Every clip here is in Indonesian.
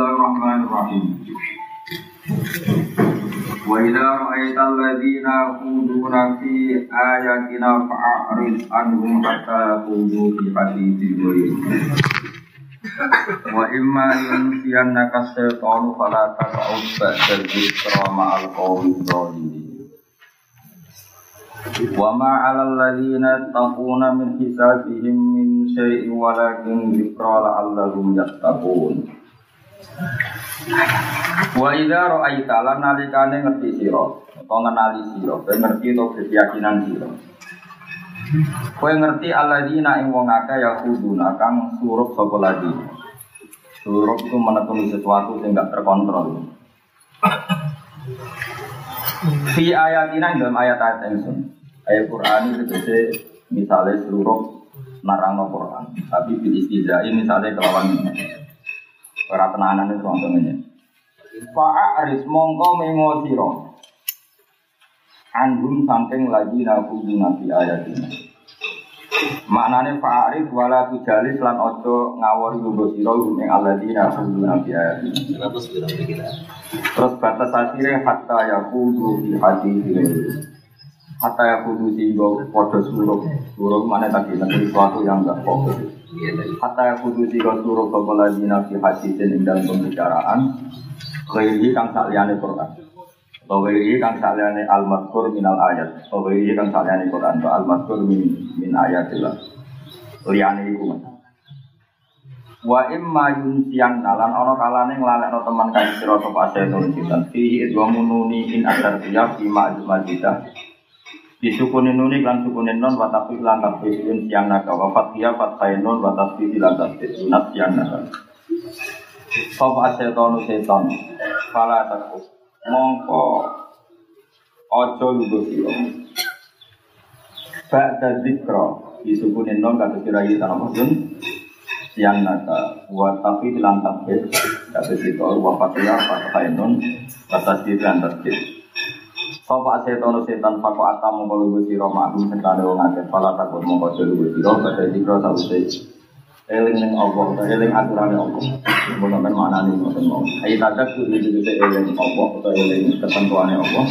Bismillahirrahmanirrahim. Wa idza ra'aita alladziina yaquluna fi ayatina fa'rid anhum hatta yaqulu fi haditsin ghairi. Wa imma yunsiyannaka syaitanu fala taq'ud ba'da dzikra ma'al qawmi dhalimin. Wa ma 'alal ladzina taquna min hisabihim min syai'in walakin dzikra la'allahum yattaqun. Wa idza ra'aita lan nalikane ngerti sira utawa ngenali sira, kowe ngerti to keyakinan sira. Kowe ngerti alladzina ing wong akeh ya kuduna kang surup sapa lagi. Surup itu menekuni sesuatu yang gak terkontrol. Fi ayatina dalam ayat-ayat ingsun. Ayat Quran itu misalnya seluruh narang Quran, tapi di istizai misalnya kelawan para tenanan itu contohnya. Fa'aris mongko mengo sira. Anhum saking lagi nabi nabi ayat ini. Maknane fa'aris wala tujalis lan ojo ngawori lugo sira ing alladzina nabi nabi ayat ini. Terus batas akhirnya hatta yakudu di hati Hatta yakudu sehingga podo suruh Suruh mana tadi nanti sesuatu yang enggak fokus Hatta yakudu sehingga suruh kepala dina fi hadisin dalam pembicaraan Khairi kang sakliyane Quran. Khairi kang sakliyane al-mazkur minal ayat. Khairi kang sakliyane Quran. Al-mazkur min min ayatillah. Liyane iku. Wa imma yunsiyan nalan ana kalane nglalekno teman kang sira sapa setan sitan. Fihi wa mununi in asar tiya fi ma'jumajidah. Disukunin nuni kan sukunin non watafi lan tafi siang naga. Wafat dia fathain non watafi lan tafi sunat siang naga. Sopo setan setan Fala Mongko Ojo lugu siro Ba'da zikro Disukunin non kata sirai tanah maksud Siang nata Wa tapi bilang tabir Kata situ Wa fatihah Fatihah non Kata situ dan Sopo setan setan Fako atamu Kalau lugu siro Ma'adum Sekali wong akeh Fala takut Mongko ojo lugu siro Ba'da zikro Sausai eling ning Allah, eling aturane Allah. Mun sampean maknane ngoten mau. Ayo tadak kudu dite eling Allah utawa eling ketentuane Allah.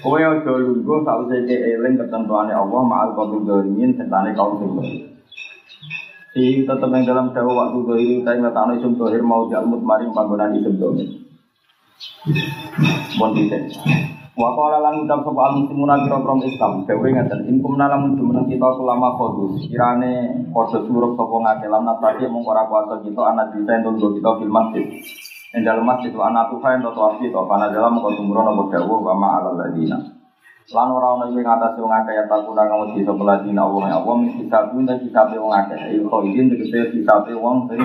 Kowe aja lungguh sakwise ke eling ketentuane Allah ma'al qabil dolimin setane kaum sing Di tetap yang dalam jauh waktu dohir kita ingat anak isum dohir mau jalmut maring panggonan isum dohir. Bon tidak. Wa qala lan ucap sapa al muslimuna kira krom Islam. Dewe ngaten in kumna lamun jumeneng kita ulama kodu kirane padha surup sapa ngake lan natati mung ora kuasa kita anak kita entuk kita fil masjid. Ing dalem masjid wa anak tuha entuk wafi to pana dalam kok tumurun apa dawuh wa ma alal ladina. Lan ora ana ing atas wong akeh ya takuna kamu bisa peladina Allah. Ya Allah mesti satu dan kita wong akeh. Iku izin tegese kita wong sing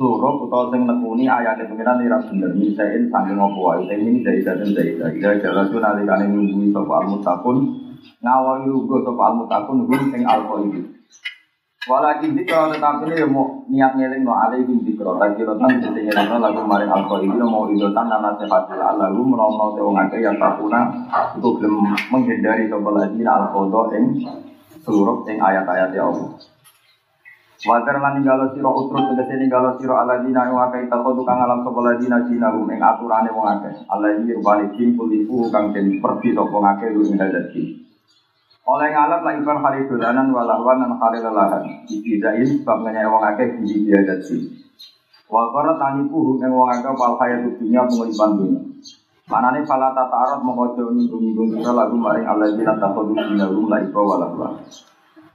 suruh atau sing nekuni ayat pengiran ira bener misain saking opo wae ini dari dateng dari dari dari jalan tuh nanti kan nunggu sapa al mutakun ngawal nunggu sapa al mutakun hum sing alfa itu Walakin kalau tetapi ini mau niat ngeling no alih bin dikro lagi rotan bisa ngeling no lagu maring alfa itu mau idotan dan nasihat lalu menolong seorang akeh yang takuna itu belum menghindari sapa lagi alfa ing seluruh ing ayat-ayat ya Allah Wajar lan ninggalo sira utrut tegese ninggalo sira aladina wa kai takodu kang alam sapa ladina jinahum ing aturane wong akeh. Alladzi rubani jin kulifu kang den pergi sapa ngake lu ing hadat Oleh ngalat la ibar hari dolanan walawan lan hari lelahan. Dibidain sebab ngenyai wong akeh di hadat jin. Wa qara taniku ing wong akeh pal hayat dunya penguripan dunya. Manane fala tatarot mongko nyinggung-nyinggung sira lagu maring alladzina takodu jinahum la ibar walawan.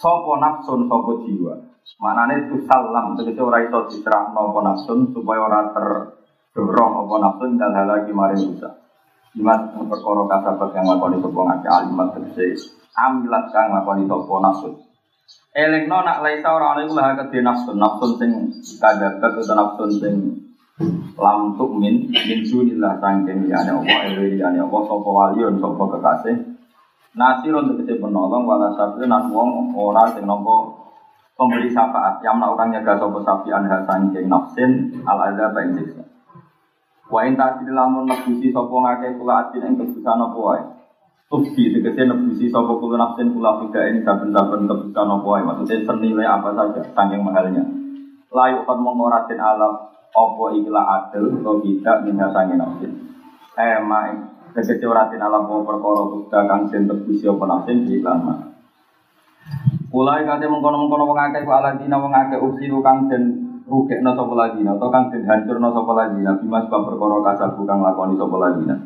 Sopo nafsun sopo jiwa. Manane itu salam, tegese ora iso diserah nopo nafsun supaya ora terdorong apa nafsun dan hal lagi maring rusak. Imat perkara kasabat yang lakoni sopo ngake alimat tegese amilat kang lakoni sopo nafsun. Elingno nak laisa ora ana iku lah kedhe nafsun, nafsun sing kadabat utawa nafsun sing lam min min dunillah sangking liyane Allah ewe liyane Allah sapa waliun sapa kekasih Nasir untuk kecil penolong wala sabi nan wong ora sing nampa pemberi syafaat yang melakukan nyaga sapa sapi anha sangking nafsin al azab ing siksa Wa in tasdil lamun nebusi sapa ngake kula atin ing kebusan apa wae Tubdi tegese nebusi sapa kula nafsin kula fida ini saben-saben kebutuhan apa wae maksudnya senilai apa saja saking mahalnya. Layu kan mengoratin alam apa ikilah adil atau minha sange nafsin. Mai tegese oratin alam apa perkara tubda kang den tebusi apa nafsin di iklan mah. Mulai kate mengkono-mengkono wong akeh ku aladina wong akeh usiru kang den rugekno sapa ladina atau kang den hancurno sapa ladina bimas bab perkara kasabu kang lakoni sapa ladina.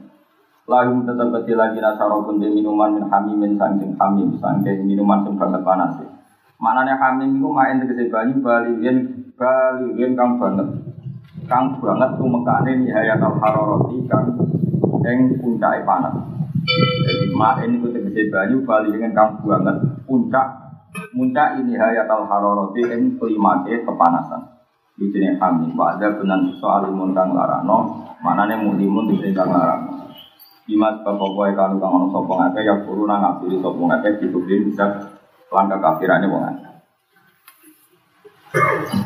Lalu tetap kecil lagi nasaro pun di minuman min hamimin sangking hamim sangking minuman sing banget panas. Maknanya hamim itu main tegese banyu balikin balikin kang banget kang banget tuh mekane nihayat al haroroti kang eng puncak panas. Jadi main itu tegese banyu balikin kang banget puncak puncak ini hayat al haroroti eng kelimake kepanasan. Di sini hamim. Ada benan soal imun kang larano, manane mulimun di sini kang larano. Imas bapak kalau kang ono sopong akeh ya guru nang ngapiri sopong akeh ditudin bisa langkah kafirannya wong akeh.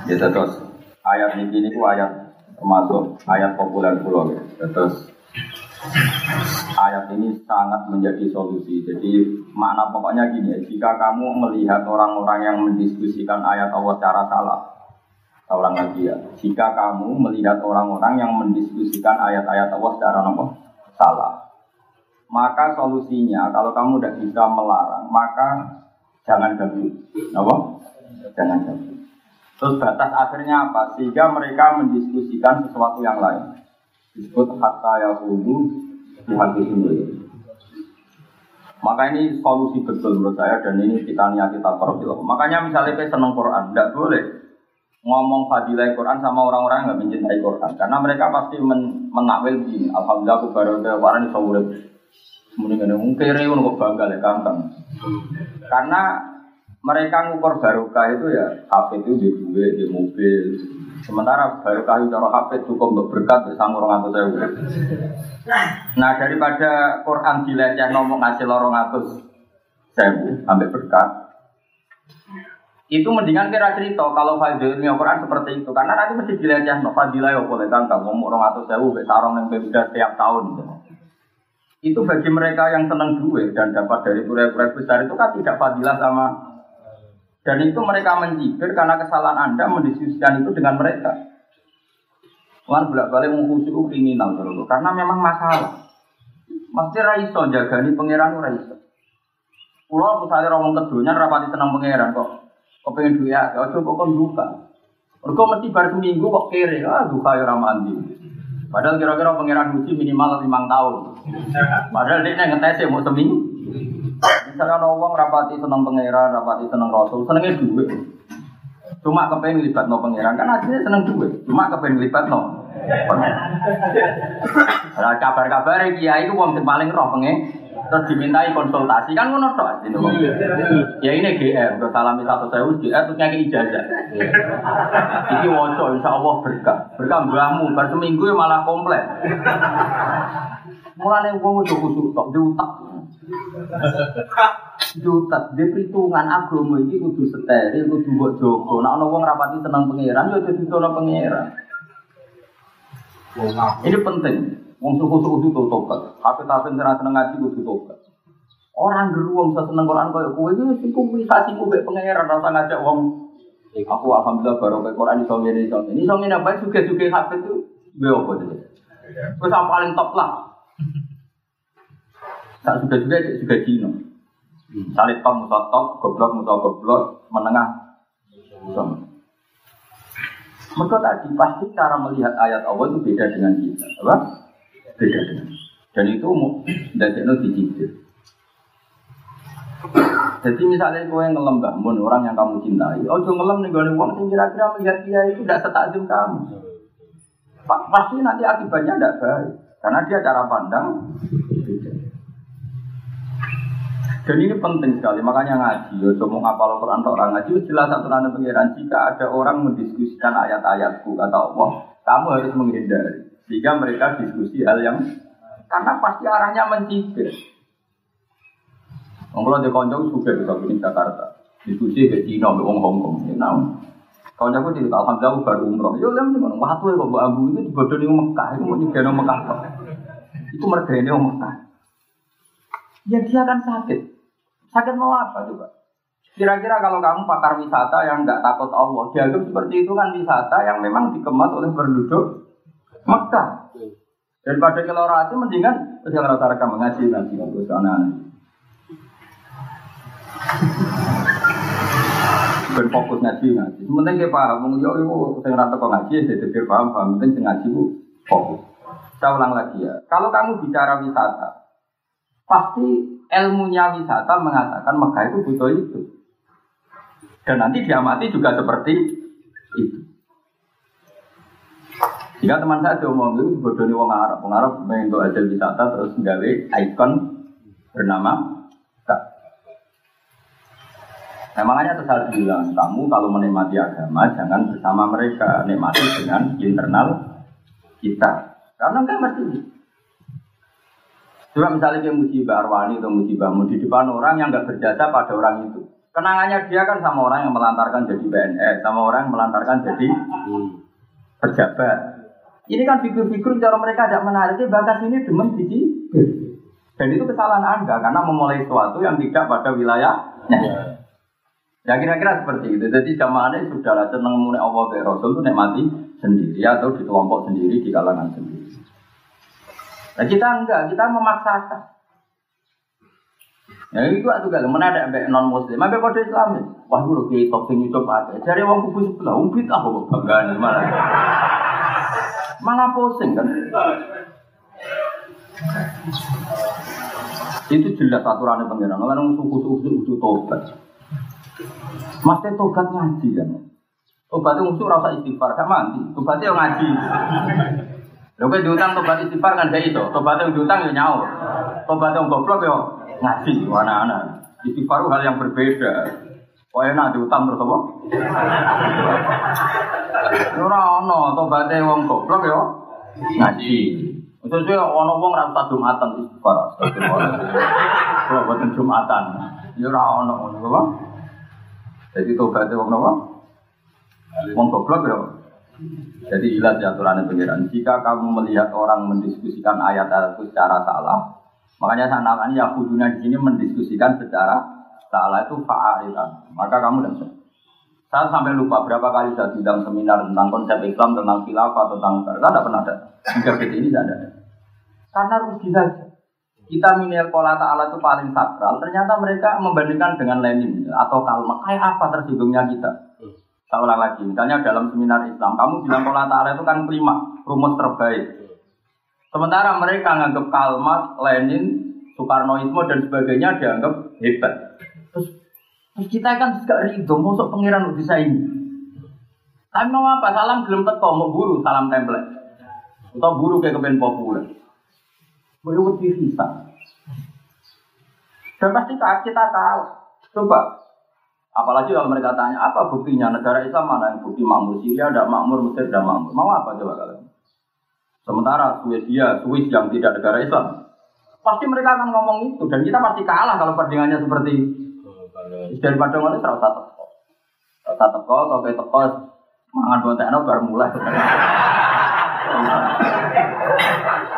Ya terus ayat ini ini ku ayat termasuk ayat populer pulau ya. Terus ayat ini sangat menjadi solusi. Jadi makna pokoknya gini jika kamu melihat orang-orang yang mendiskusikan ayat Allah secara salah, orang lagi ya, jika kamu melihat orang-orang yang mendiskusikan ayat-ayat Allah secara apa? salah, maka solusinya kalau kamu tidak bisa melarang, maka jangan ganggu. Apa? Jangan ganggu. Terus batas akhirnya apa? Sehingga mereka mendiskusikan sesuatu yang lain. Disebut hatta di hati sendiri. Maka ini solusi betul menurut saya dan ini kita niat kita profil. Makanya misalnya kita senang Quran, tidak boleh ngomong fadilah Quran sama orang-orang yang nggak mencintai Quran karena mereka pasti men menakwil gini alhamdulillah aku baru ke Quran di Mending ada mungkin reun kok bangga ya gampang. Karena mereka ngukur barokah itu ya HP itu di duit, di mobil. Sementara barokah itu cara HP cukup untuk berkat di sang orang atau saya. Nah daripada Quran dileceh ngomong ngasih lorong atus sewu sampai berkat. Itu mendingan kira cerita kalau fadilnya Quran seperti itu karena nanti mesti dileceh no fadilah ya boleh kan ngomong orang atus sewu sarong yang beda setiap tahun. Itu bagi mereka yang senang duit dan dapat dari proyek-proyek besar itu kan tidak fadilah sama dan itu mereka mencibir karena kesalahan Anda mendiskusikan itu dengan mereka. Tuhan bolak balik mengkhusyuk kriminal dulu karena memang masalah. Mesti raiso jaga nih pangeran raiso. Pulau misalnya orang keduanya rapati senang pangeran kok. Kok pengen duit ya, kok kok duka. Mereka mesti baru seminggu kok kere, ah duka ya. Padahal kira-kira pangeran uji minimal lima tahun. Padahal dia ngetes ya mau seminggu. Misalnya ada orang rapati seneng pangeran, rapati seneng rasul, senengnya duit. Cuma kepengen libat no pangeran, kan aslinya seneng duit. Cuma kepengen libat no. Nah, kabar-kabar kiai itu uang paling roh pengen terus dimintai konsultasi kan ngono tok gitu. Ya ini GR, udah salami satu saya GR terus nyaki ijazah. Iki waca Allah berkah. Berkah mbahmu bar seminggu ya malah komplek. Mulane wong ojo kusuk tok diutak. Diutak di perhitungan agama iki kudu steril, kudu mbok jaga. Nek ana wong rapati seneng pangeran ya dadi pangeran. Ini penting. Wong suku-suku itu tobat. Tapi tapi senang seneng ngaji itu tobat. Orang geruang bisa seneng Quran kau kue ini sih kumpulasi kue pangeran rasa ngajak wong. Aku alhamdulillah baru ke Quran iso ngene iso ini Iso ngene apa suge-suge hafid itu itu. Gue sama paling top lah. Tak suge-suge juga Cina. Salib top musa top, goblok musa goblok, menengah. Mereka tadi pasti cara melihat ayat Allah itu beda dengan kita, apa? beda dengan dan itu tidak jadi dicicil. Jadi misalnya kau yang ngelem bangun orang yang kamu cintai, oh jangan ngelem nih gue uang kira-kira melihat dia itu tidak setakjum kamu. Pasti nanti akibatnya tidak baik karena dia cara pandang. Dan ini penting sekali, makanya ngaji. Ya, cuma ngapal Quran orang ngaji, jelas aturan pengiran. Jika ada orang mendiskusikan ayat-ayatku kata Allah, kamu harus menghindari. Sehingga mereka diskusi hal yang karena pasti arahnya mencibir. Kalau di konjong juga bisa di Jakarta, diskusi ke Cina, ke Hong Kong, you know. Kalau aku cerita, alhamdulillah baru umroh. Yo, lem di mana? Waktu ya, bawa abu itu dibodoh di Mekah, itu mau juga di Mekah. Itu mereka ini Mekah. Ya dia kan sakit. Sakit mau apa coba? Kira-kira kalau kamu pakar wisata yang nggak takut Allah, dianggap seperti itu kan wisata yang memang dikemas oleh penduduk Mekah. Daripada kalau rati mendingan terus yang rata-rata mengaji nanti usah aneh Berfokus ngaji ngaji. Sementing dia paham, yo yo saya rata kok ngaji, saya pikir paham paham. Penting ngaji bu fokus. Saya ulang lagi ya. Kalau kamu bicara wisata, pasti ilmunya wisata mengatakan Mekah itu butuh itu. Dan nanti diamati juga seperti itu. Jika teman saya diomong itu bodohnya wong Arab, wong Arab untuk aja wisata terus nggawe ikon bernama Nah, makanya bilang, kamu kalau menikmati agama jangan bersama mereka, nikmati dengan internal kita. Karena enggak mesti Coba misalnya dia musibah Arwani atau musibahmu di depan orang yang nggak berjasa pada orang itu. Kenangannya dia kan sama orang yang melantarkan jadi BNS, sama orang yang melantarkan jadi pejabat. Ini kan figur-figur cara mereka tidak menarik, bakas ini demen biji. Dan itu kesalahan Anda karena memulai sesuatu yang tidak pada wilayahnya. Ya kira-kira seperti itu. Jadi jamaahnya sudah seneng mulai Allah Rasul itu nikmati sendiri atau di kelompok sendiri, di kalangan sendiri. Nah kita enggak, kita memaksakan. Ya itu aku mana ada mbak non muslim, mbak kode Islam Wah gue kayak top sing nyucup aja. Cari uang kubu sebelah, umpit ah kok banggaan malah. Malah pusing kan. Itu jelas aturannya pengiran. Kalau suku-suku itu tobat. Masih tobat ngaji kan. Tobatnya musuh rasa istighfar, gak mati. Tobatnya ngaji. Lho kowe diutang tobat istighfar kan gak iso. Tobat yang diutang ya nyaur. Tobat yang goblok ya ngaji anak-anak. Istighfar hal yang berbeda. Kok enak diutang terus apa? Ora ono tobaté wong goblok ya ngaji. Terus ya ono wong ra Jumatan istighfar. Kalau boten Jumatan. Ya ora ono apa? Jadi tobaté wong napa? Wong goblok ya jadi ilat aturan pengiran. Jika kamu melihat orang mendiskusikan ayat-ayat itu secara salah, makanya saya namanya Yahuduna di sini mendiskusikan secara salah itu fa'aritan. Maka kamu dan saya. Saya sampai lupa berapa kali saya bilang seminar tentang konsep Islam, tentang khilafah, tentang saya tidak pernah ada. Hingga ini tidak ada. Karena rugi saja. Kita minil pola ta'ala itu paling sakral, ternyata mereka membandingkan dengan Lenin atau Kalma. Kayak apa tersinggungnya kita? Saya ulang lagi, misalnya dalam seminar Islam, kamu bilang pola ta'ala itu kan kelima, rumus terbaik. Sementara mereka menganggap Kalmat, Lenin, Soekarnoisme dan sebagainya dianggap hebat. Terus, kita kan juga ridho, masuk pengiran bisa ini. Tapi mau apa? Salam gelem teko, mau buru salam template. Atau buru kayak kepen populer. Boleh bisa. Dan pasti kita kalah. Coba Apalagi kalau mereka tanya apa buktinya negara Islam mana yang bukti makmur Syria ada makmur Mesir ada makmur mau apa coba kalian? Sementara Swedia, Swiss yang tidak negara Islam pasti mereka akan ngomong itu dan kita pasti kalah kalau perbandingannya seperti. Daripada ngono serau teko. Serau teko atau kayak teko mangan bontekno baru mulai.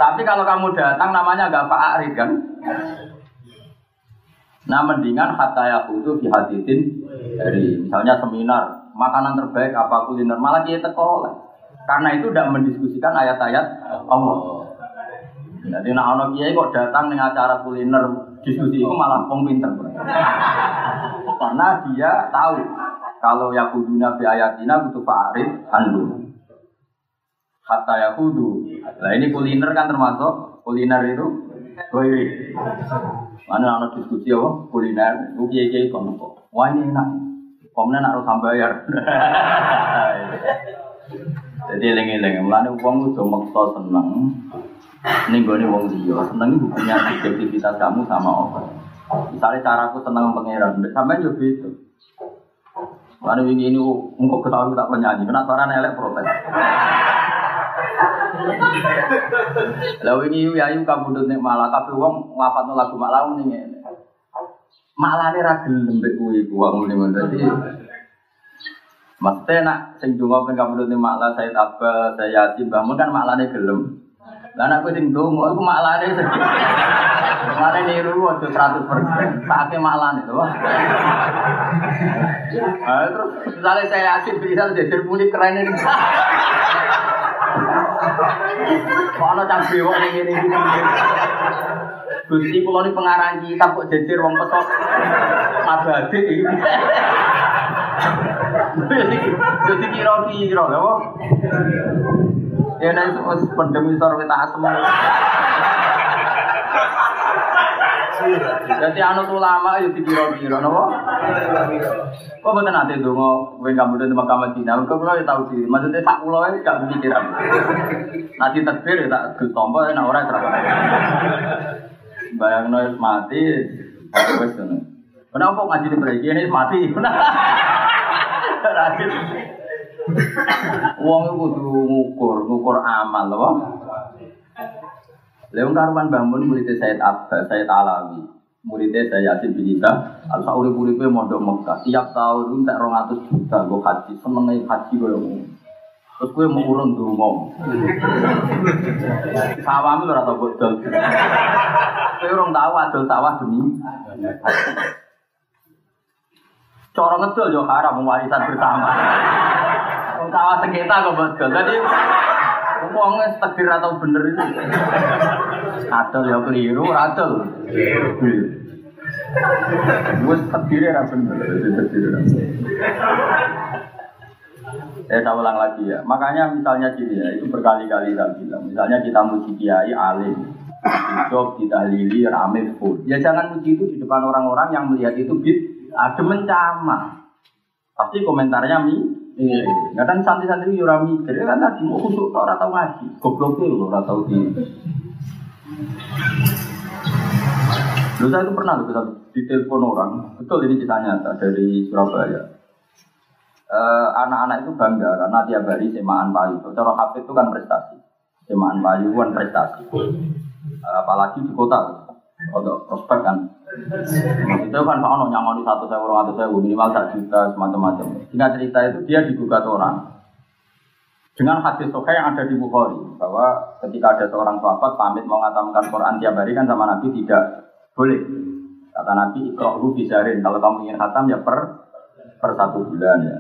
Tapi kalau kamu datang namanya agak Pak Arif kan? Nah mendingan hatta yahudu fi dari misalnya seminar makanan terbaik apa kuliner malah dia teko karena itu tidak mendiskusikan ayat-ayat Allah. Jadi nak ono kiai kok datang dengan acara kuliner diskusi itu malah pom pinter. Karena dia tahu kalau yakuduna fi ayatina butuh fa'arif andu. Hatta yahudu. Nah ini kuliner kan termasuk kuliner itu Woi, Mana anak diskusi apa? Kuliner, gue kiai kiai kono kok. Wah ini enak. Komnya nak harus bayar. Jadi lengi-lengi, mulane uang udah maksa seneng. Ini gue nih uang dia, seneng punya subjektivitas kamu sama Allah. Misalnya caraku seneng pangeran, sampai juga itu. Mana ini ini engkau ketahui tak penyanyi, kena suara nelek protes. Lalu ini ya yuk kamu nih malah tapi uang ngafat lagu malah ini malah nih ragil lembek gue uang ini tadi. Maksudnya nak sing donga ping kamu nih malah saya apa saya yasin bangun kan malah nih gelem. Lah aku sing donga aku malah nih sedih. Malah niru waktu seratus persen, pakai malah nih tuh. Terus misalnya saya yasin bisa jadi muni keren ini. Kalau bewok ning ngene iki. Gusti kula ni pengarang kitab kok jejer wong pesok abadi iki. Jadi kira-kira lho. Ya nek wis pendem isor wit asem. Jadi anu ulama itu dikira-kira napa? Kok mboten ate donga kowe kamu den Mekah Madinah. Kok kula ya sih. Maksudnya sak kula wis gak pikiran. Nanti takbir ya tak ditompo nek ora terang. Bayangno wis mati wis ngono. Kenapa ngaji di mriki ini mati? Rakit. Wong iku kudu ngukur, ngukur amal lho. Leung karuan bangun muridnya Said Abbas, Said Alawi. Muridnya saya Yasin bin Ida, al sauri uripe mondok Mekah. Tiap tahun tak 200 juta gue haji, seneng haji gue Terus gue mau urun dulu Sawah lu rata bodol. Gue orang tahu adol sawah demi. Coro ngedol yo haram warisan bersama. Sawah sekitar kok bodol. Jadi Wong takdir atau bener itu. Adol ya keliru, adol. Wes takdir ya bener, takdir. Saya tak ulang lagi ya. Makanya misalnya gini ya, itu berkali-kali saya bilang. Misalnya kita muji kiai alim, hidup ditahlili rame full. Ya jangan muji itu di depan orang-orang yang melihat itu bid ada mencama. Pasti komentarnya mi Iya, kadang santri-santri ora mikir, kan tadi mau kusuk tau ngaji, goblok lho ora tau di. Dulu saya itu pernah loh di telepon orang, betul ini kisah nyata dari Surabaya. Anak-anak itu bangga karena tiap hari semaan payu. Cara HP itu kan prestasi, semaan payu kan prestasi. Apalagi di kota, untuk prospek kan. Itu kan Pak Ono nyamoni satu orang atau saya minimal tak juta semacam-macam. Singkat cerita itu dia digugat orang dengan hadis sokai yang ada di Bukhari bahwa ketika ada seorang sahabat pamit mau ngatamkan Quran tiap hari kan sama Nabi tidak boleh. Kata Nabi ikrohu bisarin kalau kamu ingin khatam ya per per satu bulan ya.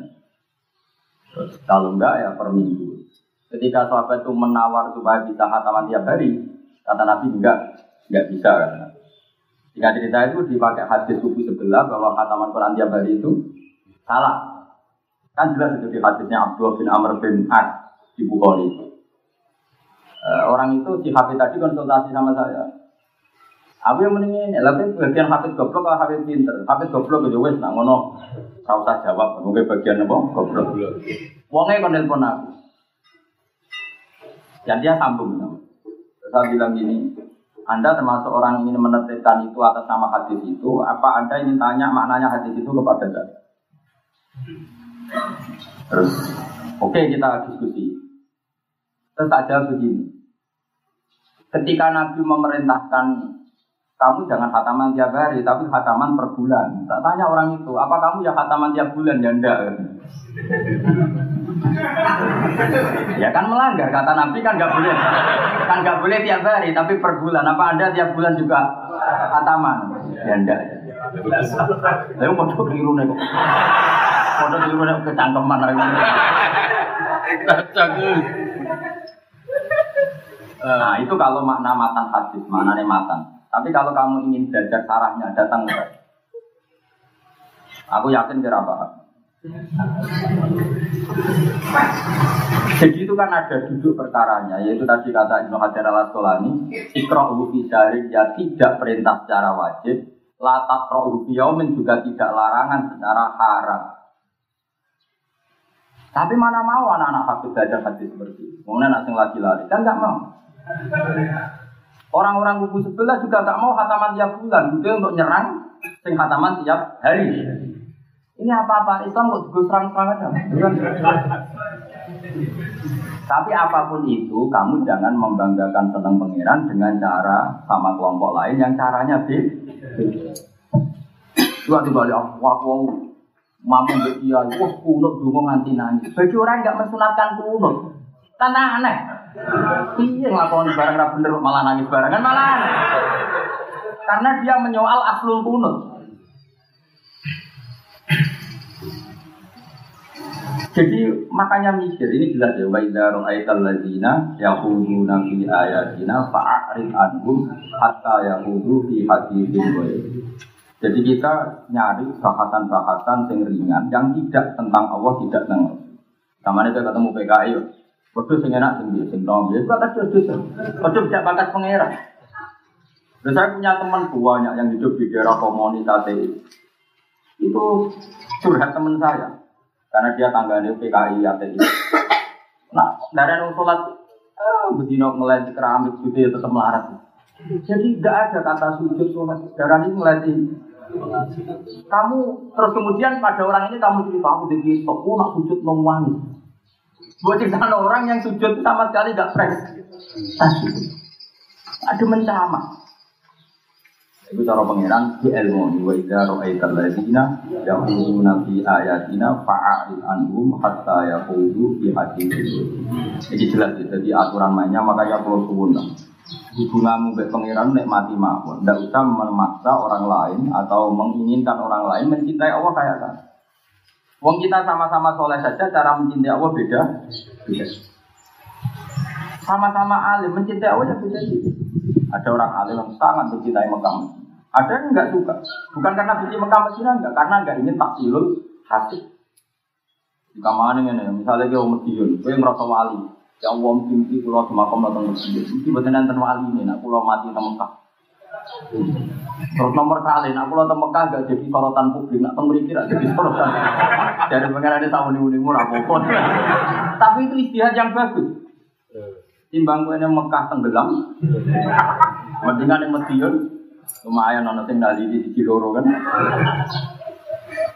Kalau enggak ya per minggu. Ketika sahabat itu menawar supaya bisa khataman tiap hari, kata Nabi enggak, enggak bisa kan. Jika cerita itu dipakai hadis suku sebelah bahwa khataman Quran tiap hari itu salah. Kan jelas itu di hadisnya Abdullah bin Amr bin As di Bukhari. Uh, orang itu si Habib tadi konsultasi sama saya. Aku yang mendingin, tapi bagian Habib goblok atau Habib pinter? Habib goblok aja wes, nak ngono. Kau usah jawab, mungkin bagian apa? Goblok. Wongnya kon telepon aku. Dan dia sambung. Terus saya bilang gini, anda termasuk orang ingin menetapkan itu atas nama hadis itu, apa Anda ingin tanya maknanya hadis itu kepada saya? Terus, oke okay, kita diskusi. Terus aja begini. Ketika Nabi memerintahkan kamu jangan khataman tiap hari, tapi khataman per bulan. Tak tanya orang itu, apa kamu ya khataman tiap bulan? Ya enggak. ya kan melanggar kata Nabi kan nggak boleh kan nggak boleh tiap hari tapi per bulan apa anda tiap bulan juga khataman ya enggak Ayo mau coba keliru nih kok. Mau keliru nih kecangkeman lagi. Nah itu kalau makna matan hadis, maknanya matan. Tapi kalau kamu ingin belajar sarahnya, datang ke Aku yakin kira apa? Jadi itu kan ada duduk perkaranya, yaitu tadi kata Ibnu Hajar al Asqalani, ikra'u fi ya tidak perintah secara wajib, latat rohu yaumin juga tidak larangan secara haram. Tapi mana mau anak-anak hafid belajar hadis seperti itu? Anak yang lagi lari kan nggak mau. Orang-orang kubu sebelah juga nggak mau hataman tiap bulan, gitu untuk nyerang sing khataman tiap hari. Ini apa-apa Islam kok gue serang-serang aja. Tapi apa pun itu, kamu jangan membanggakan tentang pangeran dengan cara sama kelompok lain yang caranya beda. Dua tiba balik wah wah mampu dia, wah kunut dulu nganti nangis. Bagi orang nggak mensunatkan kunut, tanda aneh. Iya ngelakuin barang nggak bener malah nangis barang kan malah. Karena dia menyoal aslul kunut. Jadi makanya mikir ini jelas ya wa idza ra'aital ladzina yaquluna fi ayatina fa'rid anhum hatta yaqudu fi haditsin Jadi kita nyari bahasan-bahasan yang ringan yang tidak tentang Allah, tidak tentang Sama itu ketemu PKI, Waduh sing enak sing sing nom ya bakat terus Waduh tidak bakat pangeran. Dan saya punya teman banyak yang hidup di daerah komunitas itu curhat teman saya karena dia tangganya PKI ATI. Nah, dari yang sholat, eh, begini ngeliat keramik gitu ya tetap melarat. Jadi tidak ada kata sujud sholat. Darah ini ngelatih. Kamu terus kemudian pada orang ini kamu cerita aku jadi aku nak sujud nongwangi. Buat cerita orang yang sujud sama sekali gak fresh. Ada mencama. Itu cara pengiran di ilmu wa idza ra'aital ladzina yaquluna fi ayatina fa'arid anhum hatta yaqulu fi haditsin. Ini jelas ya, jadi aturan mainnya makanya perlu suwun hubunganmu dengan pengiran nek mati mawon. Tidak usah memaksa orang lain atau menginginkan orang lain mencintai Allah kayak kan. Wong kita sama-sama soleh saja, cara mencintai Allah beda. Beda. Sama-sama alim mencintai Allah ya beda. Ada orang alim yang sangat mencintai Mekah ada yang nggak suka. Bukan karena benci Mekah Medina enggak, karena nggak ingin taksilul hati. Jika mana ini, misalnya dia Medion, gue merasa wali. Ya Allah mimpi pulau semakam datang Medion. Mesti betul nanti wali ini, nak pulau mati di Mekah. Terus nomor kali, nak pulau Mekah gak jadi sorotan publik, nak pemberi kira jadi sorotan. Dari pengen ada tamu nih murah pokok. Tapi itu istihad yang bagus. Timbang gue Mekah tenggelam, mendingan yang Medion, Lumayan ono sing nali di sisi loro kan.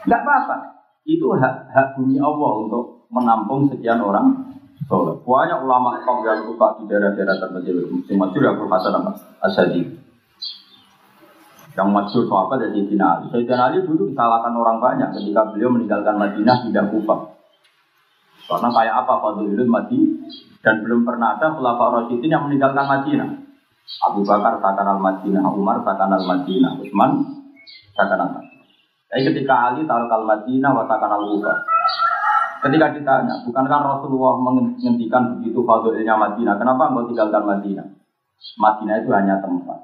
Enggak apa-apa. Itu hak hak bumi Allah untuk menampung sekian orang soleh. Banyak ulama kaum yang suka di daerah-daerah terpencil. Musim masyur Abu Hasan Asadi. Yang masyur apa dari Sayyidina Ali. Sayyidina Ali dulu disalahkan orang banyak ketika beliau meninggalkan Madinah tidak Kufah. Karena kayak apa Fadlul mati dan belum pernah ada Khulafa Rasyidin yang meninggalkan Madinah. Abu Bakar takkan al Madinah, Umar takkan al Madinah, Utsman takkan al Madinah. Tapi ketika Ali taruh al Madinah, takkan al Kufa. Ketika ditanya, bukankah Rasulullah menghentikan begitu fadilnya Madinah? Kenapa engkau tinggalkan Madinah? Madinah itu hanya tempat.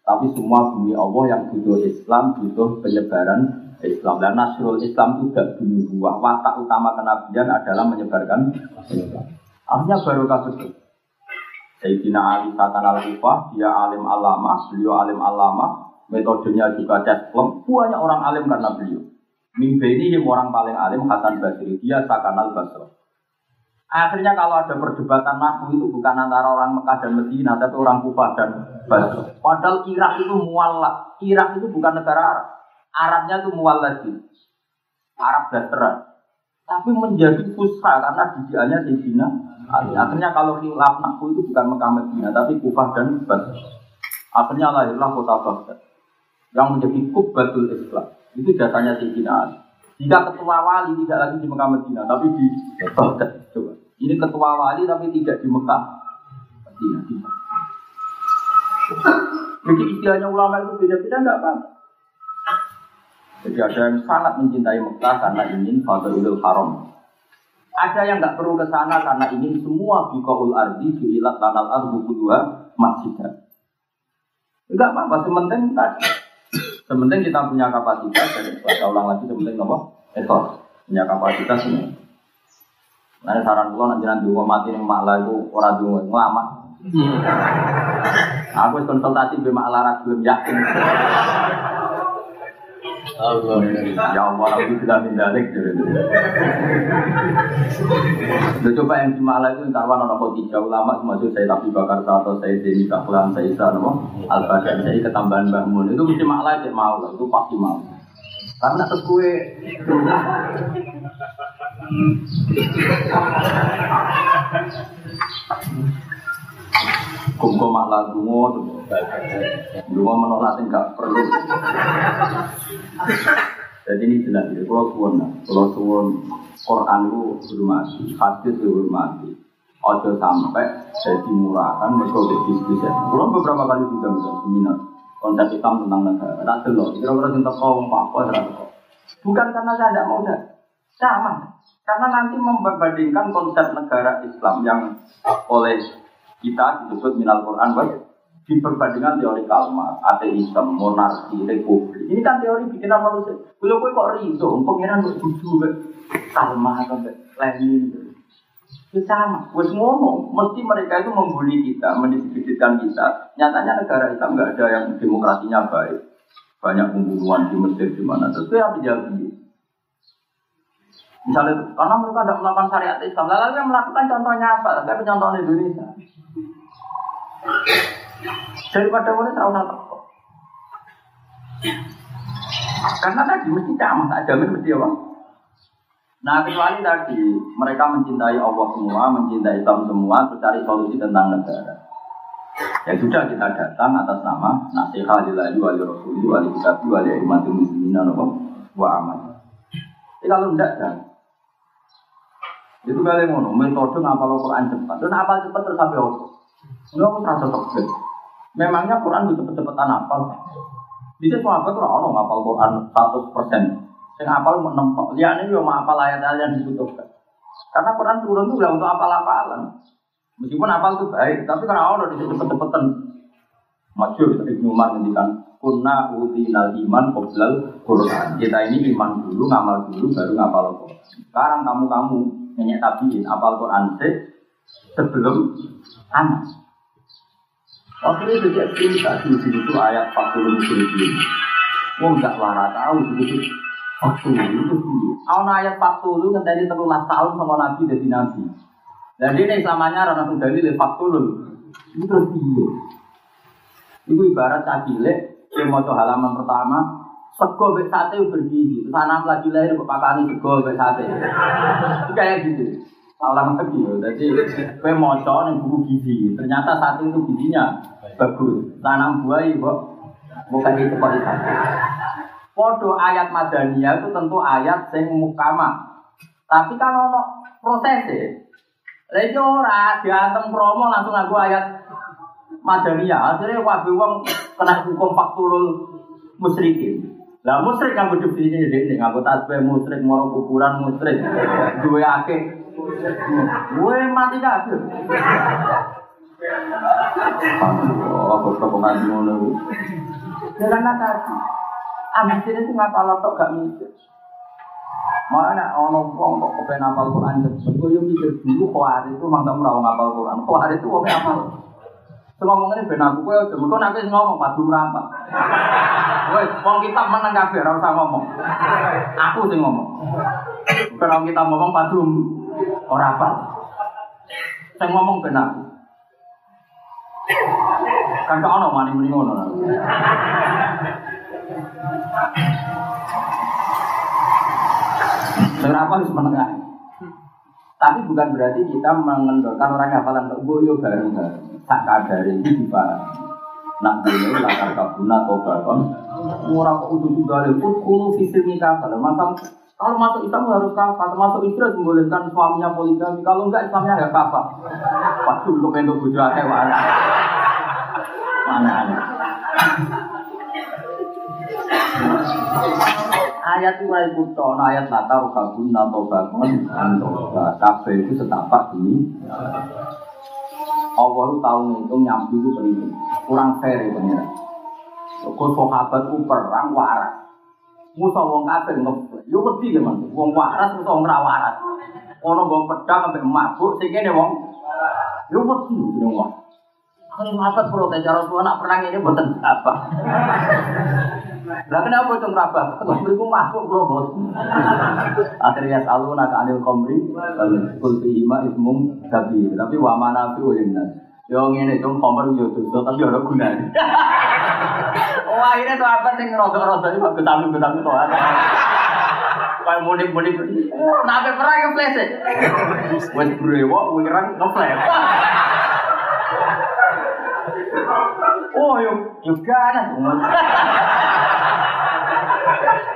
Tapi semua bumi Allah yang butuh Islam, butuh penyebaran Islam. Dan Nasrul Islam itu tidak bumi buah. Watak utama kenabian adalah menyebarkan Islam. Akhirnya baru kasus Sayyidina Ali Satan al dia alim alama, beliau alim alama, metodenya juga cesplem, banyak orang alim karena beliau. Mimpi ini orang paling alim Hasan Basri, dia Sakan al Basri. Akhirnya kalau ada perdebatan nahu itu bukan antara orang Mekah dan Medina, tapi orang Kufah dan Basra. Padahal Irak itu mualaf. Irak itu bukan negara Arab. Arabnya itu muwalladi. Arab dasar. Tapi menjadi pusat karena didikannya Sayyidina Akhirnya kalau khilaf naku itu bukan Mekah Medina, tapi Kufah dan Basra. Akhirnya lahirlah kota Baghdad yang menjadi Kubatul Islam. Itu datanya Sayyidina Ali. Jika ketua wali tidak lagi di Mekah Medina, tapi di Baghdad. Coba. Ini ketua wali tapi tidak di Mekah Medina. Di Jadi istilahnya ulama itu beda-beda enggak apa-apa. Jadi ada yang sangat mencintai Mekah karena ingin Fadlul Haram. Ada yang nggak perlu ke sana karena ingin semua bikoul ardi diilat tanal ardu kedua masjid. Enggak apa-apa, sementing tadi. Sementing kita punya kapasitas dan baca ulang lagi sementing apa? Etos punya kapasitas ini. Nah, saran gua nanti nanti gua mati nih maklah itu orang dulu ngelama. Aku konsultasi be maklah belum yakin. Allah. Ya Allah, aku tidak mendalik. Udah coba yang di Malang itu kawan orang tiga ulama termasuk saya tapi bakar satu saya Deni Kaklan saya Isa nopo Al Badar saya ketambahan bangun itu mesti malah dia mau itu pasti mau. Nak terus kue Kungko malah dungo, dungo menolak enggak perlu. Jadi ini jelas ya, kalau suwon, kalau suwon Quran itu hormati, hadis itu hormati. Ojo sampai jadi murahan, mereka diskusi. Kalau beberapa kali juga bisa seminar konsep Islam tentang negara. Tidak jelas, kira-kira tentang kaum apa, Bukan karena saya tidak mau, sama. Karena nanti memperbandingkan konsep negara Islam yang oleh kita disebut minal Quran diperbandingkan teori kalmar, ateisme, monarki, republik. Ini kan teori bikinan manusia. Kalau kok riso, pengiran kok jujur, kalmar, Lenin, itu sama, wes ngono, mesti mereka itu membuli kita, mendiskreditkan kita. Nyatanya negara Islam nggak ada yang demokrasinya baik, banyak pembunuhan di Mesir di mana. Terus apa jadi? Misalnya karena mereka tidak melakukan syariat Islam, lalu yang melakukan contohnya apa? Tapi contohnya Indonesia. Daripada boleh terlalu teko. Karena tadi mesti camah, tak jamin mesti apa? Nah kecuali tadi mereka mencintai Allah semua, mencintai Islam semua, terus cari solusi tentang negara. Ya sudah kita datang atas nama nasihat lillahi wali rasuli wali kitab wali imatul muslimin wa amal. Jadi kalau tidak kan, itu kalian ngono metode ngapal Quran cepat. Dan apal cepat terus sampai apa? Enggak aku terasa. Memangnya Quran bisa cepet-cepetan apal? Bisa sahabat tuh orang ngapal Quran 100 persen. Yang apal mau nempak. Lihat ini mau apal ayat-ayat yang dibutuhkan. Karena Quran turun itu untuk apal-apalan. Meskipun apal itu baik, tapi karena Allah di cepet-cepetan. Masyur Ibnu Umar ngendikan kunna utinal iman qoblal Quran. Kita ini iman dulu, ngamal dulu, baru ngapal Quran. Sekarang kamu-kamu nenek tabiin apal Quran sebelum anak. Itu dia cerita sini itu ayat 40 musyrikin. Oh enggak lara tahu itu waktu itu. Awal ayat 40 kan tadi terulah tahun sama Nabi jadi Nabi. Dan ini samanya rana sudah dalil 40 itu terus dia. Itu ibarat cacile yang mau halaman pertama sego bek sate bergizi. Terus anak lagi lahir pakani sego bek sate. Itu kayak gitu. Salah lagi ya. Jadi kue moco nih buku gizi. Ternyata satu itu gizinya bagus. Tanam buah ibu bukan itu sate. Podo ayat madaniyah itu tentu ayat yang mukama. Tapi kan ono prosesnya. Lagi ora diantem promo langsung aku ayat madaniyah. Akhirnya wabi wong kena hukum faktulul musyrikin. Lah musyrik yang definisinya ini nganggo tasbih musyrik, moro kuburan musyrik. Duwe akeh Gue mati kabeh. Oh, kok ngaji ngono. Karena tadi Ambisi itu ngapa lotok gak mikir. Mana ono wong kok kepen apal Quran cepet. Gue yo mikir dulu khawatir itu mantap ora ngapal Quran. Khawatir itu wong apa? Ngomong ini ben aku kowe aja mengko nek ngomong padu merampok. Wes wong kitab meneng kabeh ora usah ngomong. Aku sing ngomong. Kalau kita ngomong padu ora apa. Saya ngomong benar. Kan kau ono mani muni ngono. Kenapa harus menengah? Tapi bukan berarti kita mengendorkan orang hafalan boyo bareng-bareng. Tak kadari ini dipahami. Nak dulu lakar kabuna atau. Murah kok udah juga ada pun kulo fisik nikah. Masa kalau masuk Islam harus kafah, termasuk istri harus membolehkan suaminya poligami. Kalau enggak Islamnya enggak kafah. Pas dulu pengen bujuk akeh mana? Mana Ayat mulai kuto, ayat latar kabun atau bangun antoba kafe itu setapak ini. Allah tahu itu nyambi itu penting, kurang fair ya. Kau sahabat itu perang waras, musuh wong kafir ngebut. Yo wedi ya. Wong waras musuh wong waras. Ono wong pedang ambek mabuk sing kene wong yo wedi wong. Kalau mata protes cara tua nak perang ini buatan apa? Lah kenapa itu ngerabah? Komri ku masuk robot. Akhirnya selalu nak anil komri, kul fihima ismum tapi tapi. Yo ngene dong komer yo dosa tapi ora gunane. Oh akhirnya sahabat sing rodok-rodok iki bagus tamu tamu to. Kayak mudik-mudik. Nabe perang ke flash. Wes brewo wirang nge-flash. Oh yo juga ada.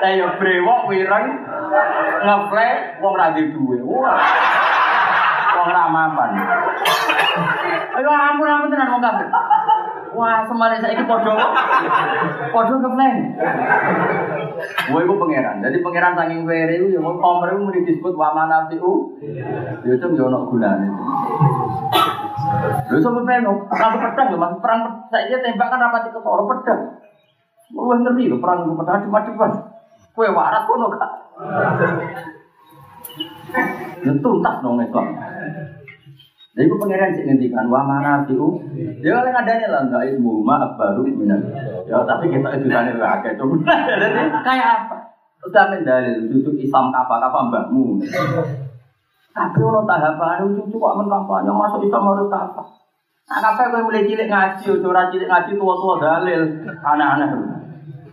Saya brewok wirang nge-flash wong ra duwe. Wah. Wong ra mapan. Ayo ampun ampun tenan wong kafir. Wah, semare saiki padha padha keplen. Wah, iku pangeran. Jadi pangeran saking were iku ya mau komer iku muni disebut wa manafiu. Ya itu yo ono gunane. Lho sampe peno, perang pedang lho, Mas. Perang saiki tembak kan rapati ketara pedang. Wah, ngerti lho perang pedang cuma-cuma. Kowe waras kono gak? Tuntas dong Islam. Jadi itu pengiran sih ngendikan wa mana tiu. Ya oleh ngadane lah enggak ilmu ma baru minan. Ya tapi kita itu kan lah kayak coba. Jadi kayak apa? Udah mendalil duduk Islam apa apa mbakmu. Tapi ono tahapan cucu kok men masuk Islam harus apa? Nah, kafe gue mulai cilik ngaji, ora cilik ngaji tua-tua dalil, anak-anak.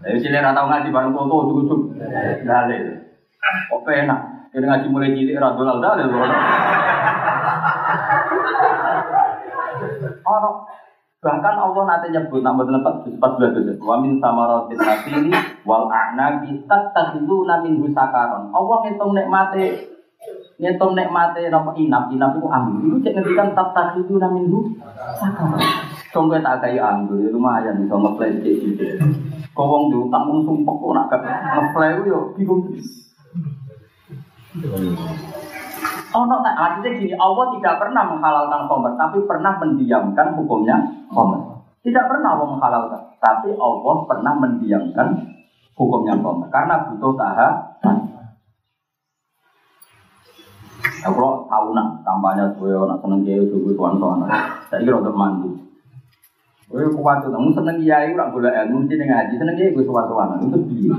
Jadi cilik ratau ngaji bareng tua-tua cukup dalil. Kok enak? Kita ngaji mulai cilik radulal dalil. Ono bahkan Allah nanti nyebut nama tempat pas belas wa min samaratin nasili wal a'nabi tattakhiduna min husakaron Allah ngitung nikmate ngitung nikmate napa inap inap itu anggur itu cek ngendikan tattakhiduna min husakaron Contoh tak kayak anggur, ya lumayan bisa ngeplay kayak gitu. Kau wong diutang wong sumpah kok nak ngeplay yo bingung. Oh, no, nah, artinya gini, Allah tidak pernah menghalalkan khomer, tapi pernah mendiamkan hukumnya khomer. Tidak pernah Allah menghalalkan, tapi Allah pernah mendiamkan hukumnya khomer. Karena butuh tahapan. Aku kalau tahu nak kampanye gue nak seneng kiai gue tuan tuan. Saya kira untuk mandi. Gue kuat tuh, seneng gue boleh ilmu dengan haji seneng kiai gue tuan tuan. Itu dia.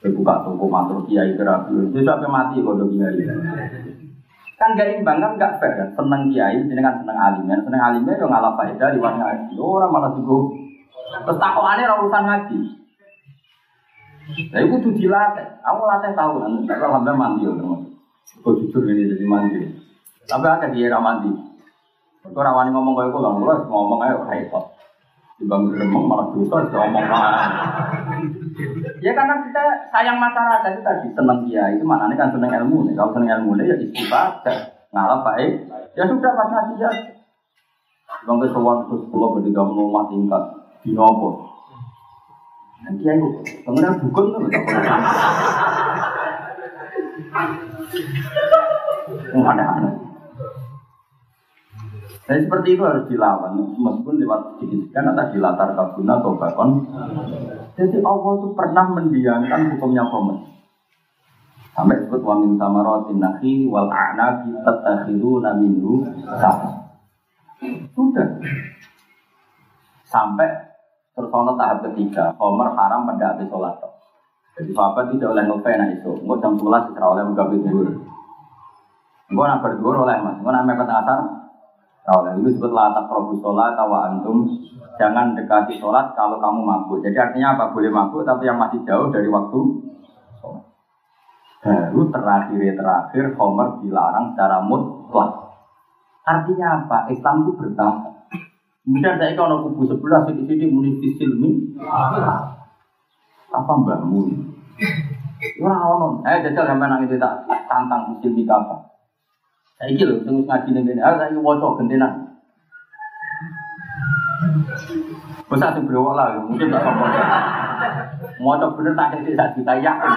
Buka toko matur kiai kerapi. Dia sampai mati kalau kiai kan gak imbang kan gak fair kan seneng kiai jenengan seneng alimnya seneng alimnya yo ngalah faedah liwat ngaji orang malah juga terus takokannya urusan ngaji Nah, itu tuh dilatih. Aku latih tahu kan. Tapi alhamdulillah mandi ya, teman. Kau jujur ini jadi mandi. Tapi ada di era mandi. Kau rawani ngomong kayak gue, ngomong ayo repot. Dibang remeng malah dosa, ngomong malah. Ya karena kita sayang masyarakat itu tadi senang dia itu maknanya kan senang ilmu nih. Kalau senang ilmu ya istifadah, ngalah baik. Ya sudah pas ngaji ya. Bang kesuwan terus pulau bertiga rumah tingkat di nopo. Nanti aku kemudian bukan tuh. Aneh-aneh. Jadi seperti itu harus dilawan, meskipun lewat didikan atau dilatar kabuna atau bakon. Jadi Allah itu pernah mendiamkan hukumnya komen. Sampai disebut wa min samaratin nakhi wal a'nabi tattakhiduna minhu. Sudah. Sampai terus tahap ketiga, Umar haram pada habis sholat. Jadi sahabat tidak oleh novena itu, enggak jam 11 tidak oleh menggawe zuhur. Enggak nak berduhur oleh mas, enggak nak mepet asar, oleh itu disebut latak probu sholat tawa antum jangan dekati sholat kalau kamu mabuk. Jadi artinya apa? Boleh mabuk tapi yang masih jauh dari waktu sholat. Baru terakhir terakhir Homer dilarang secara mutlak. Artinya apa? Islam itu bertahap. Kemudian saya kalau kubu sebelah sini sini muni silmi apa mbakmu? Wah, ono. Eh, jajal sampai nang itu tak tantang silmi apa? Saya lho sing ngaji ning kene, ah saiki waca gentenan. Wes sing brewok lah, mungkin tak apa. Maca bener tak kek sak juta yakin.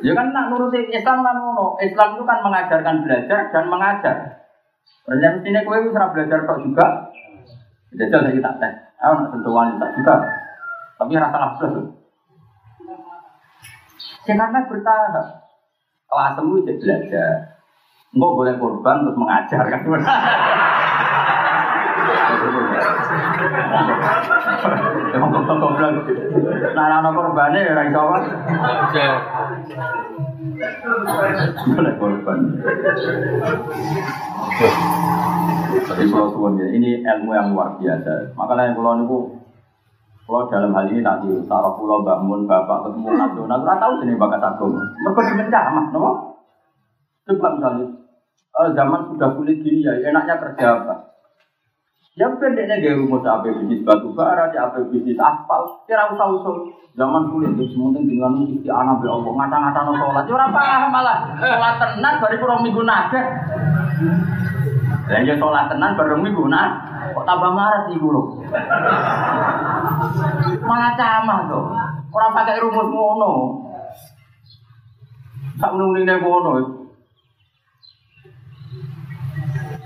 Ya kan nak nuruti Islam kan ngono. Islam itu kan mengajarkan belajar dan mengajar. Berarti sini kowe wis ora belajar kok juga. Jajal saya tak teh. Aku nak sentuh wanita juga. Tapi rasa plus. Karena bertahap kelasmu itu belajar. Enggak boleh korban terus mengajar kan. Emang. Nah, ya. Jadi ya, ini ilmu yang luar biasa. Makanya kalau kalau dalam hal ini nanti taruh pulau bangun bapak ketemu nasional, nggak tahu sini bakat agama. Mereka dimencamah, nopo. Coba misalnya eh, zaman sudah kulit gini ya, enaknya kerja apa? Ya pendeknya gaya rumus apa bisnis batu bara, ya apa bisnis aspal, kira usah usul. Zaman kulit itu semuanya dengan isti anak be Allah, ngata-ngata no sholat, ya orang paham malah. Sholat tenan baru kurang minggu naga. Dan ya sholat tenan baru minggu naga. Kok tambah marah sih guru? Malah camah tuh. Orang pakai rumus ngono. Tak menunggu ngono.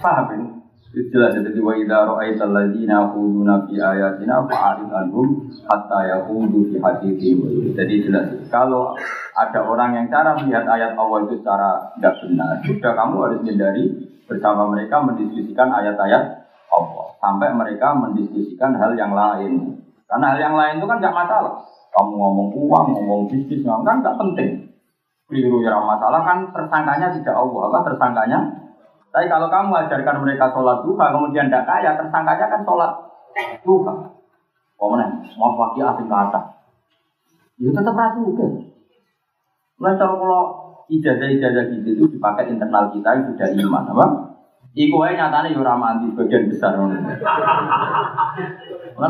Paham ini? Jelas jadi wa idza ra'aita alladziina yaquluna fi ayatina fa'arid anhum hatta yaqudu fi haditsin Jadi jelas kalau ada orang yang cara melihat ayat Allah itu secara tidak benar, sudah kamu harus hindari bersama mereka mendiskusikan ayat-ayat Allah sampai mereka mendiskusikan hal yang lain. Karena hal yang lain itu kan nggak masalah. Kamu ngomong uang, ngomong bisnis, ngomong kan nggak penting. Keliru ya masalah kan tersangkanya tidak Allah, apa tersangkanya tapi kalau kamu ajarkan mereka sholat duha, kemudian tidak kaya, tersangkanya kan sholat duha. Mana? Mau pakai asing kata. Ya tetap rasu juga. Mulai kalau ijazah-ijazah gitu itu dipakai internal kita itu sudah iman, apa? Iku aja nyatanya yura mandi sebagian besar. Kan